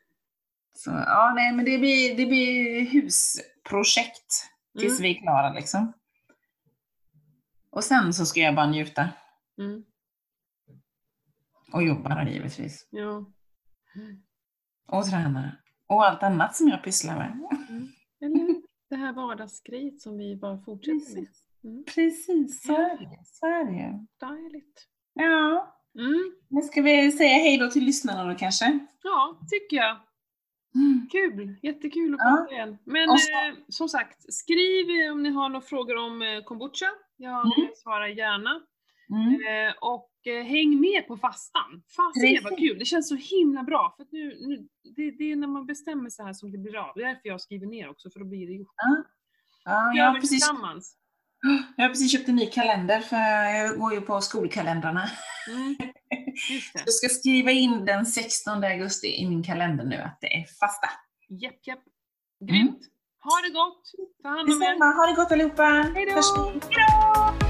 Så ja, nej men det blir, det blir husprojekt tills Mm. vi är klara liksom. Och sen så ska jag bara njuta. Mm. Och jobba då givetvis. Ja. Och träna. Och allt annat som jag pysslar med. Eller hur? Det här vardagsgrejet som vi bara fortsätter med. Mm. Precis, så är det. Så är det. Dejligt. Ja. Mm. Nu ska vi säga hej då till lyssnarna då kanske. Ja, tycker jag. Mm. Kul, jättekul att Ja. prata igen. Men så- eh, som sagt, skriv om ni har några frågor om eh, kombucha. Jag Mm. svarar gärna. Mm. Eh, och eh, häng med på fastan. Fasiken vad kul, det känns så himla bra. För nu, nu, det, det är när man bestämmer sig här som det blir av. Det är därför jag skriver ner också, för då blir det gjort. Ja, Gör jag, har precis, jag har precis köpt en ny kalender för jag går ju på skolkalendrarna. Mm. Jag ska skriva in den 16 augusti i min kalender nu att det är fasta. Japp, japp. Mm. Grymt. Ha det gott. Ta hand om er. Detsamma, ha det gott allihopa! Hej då!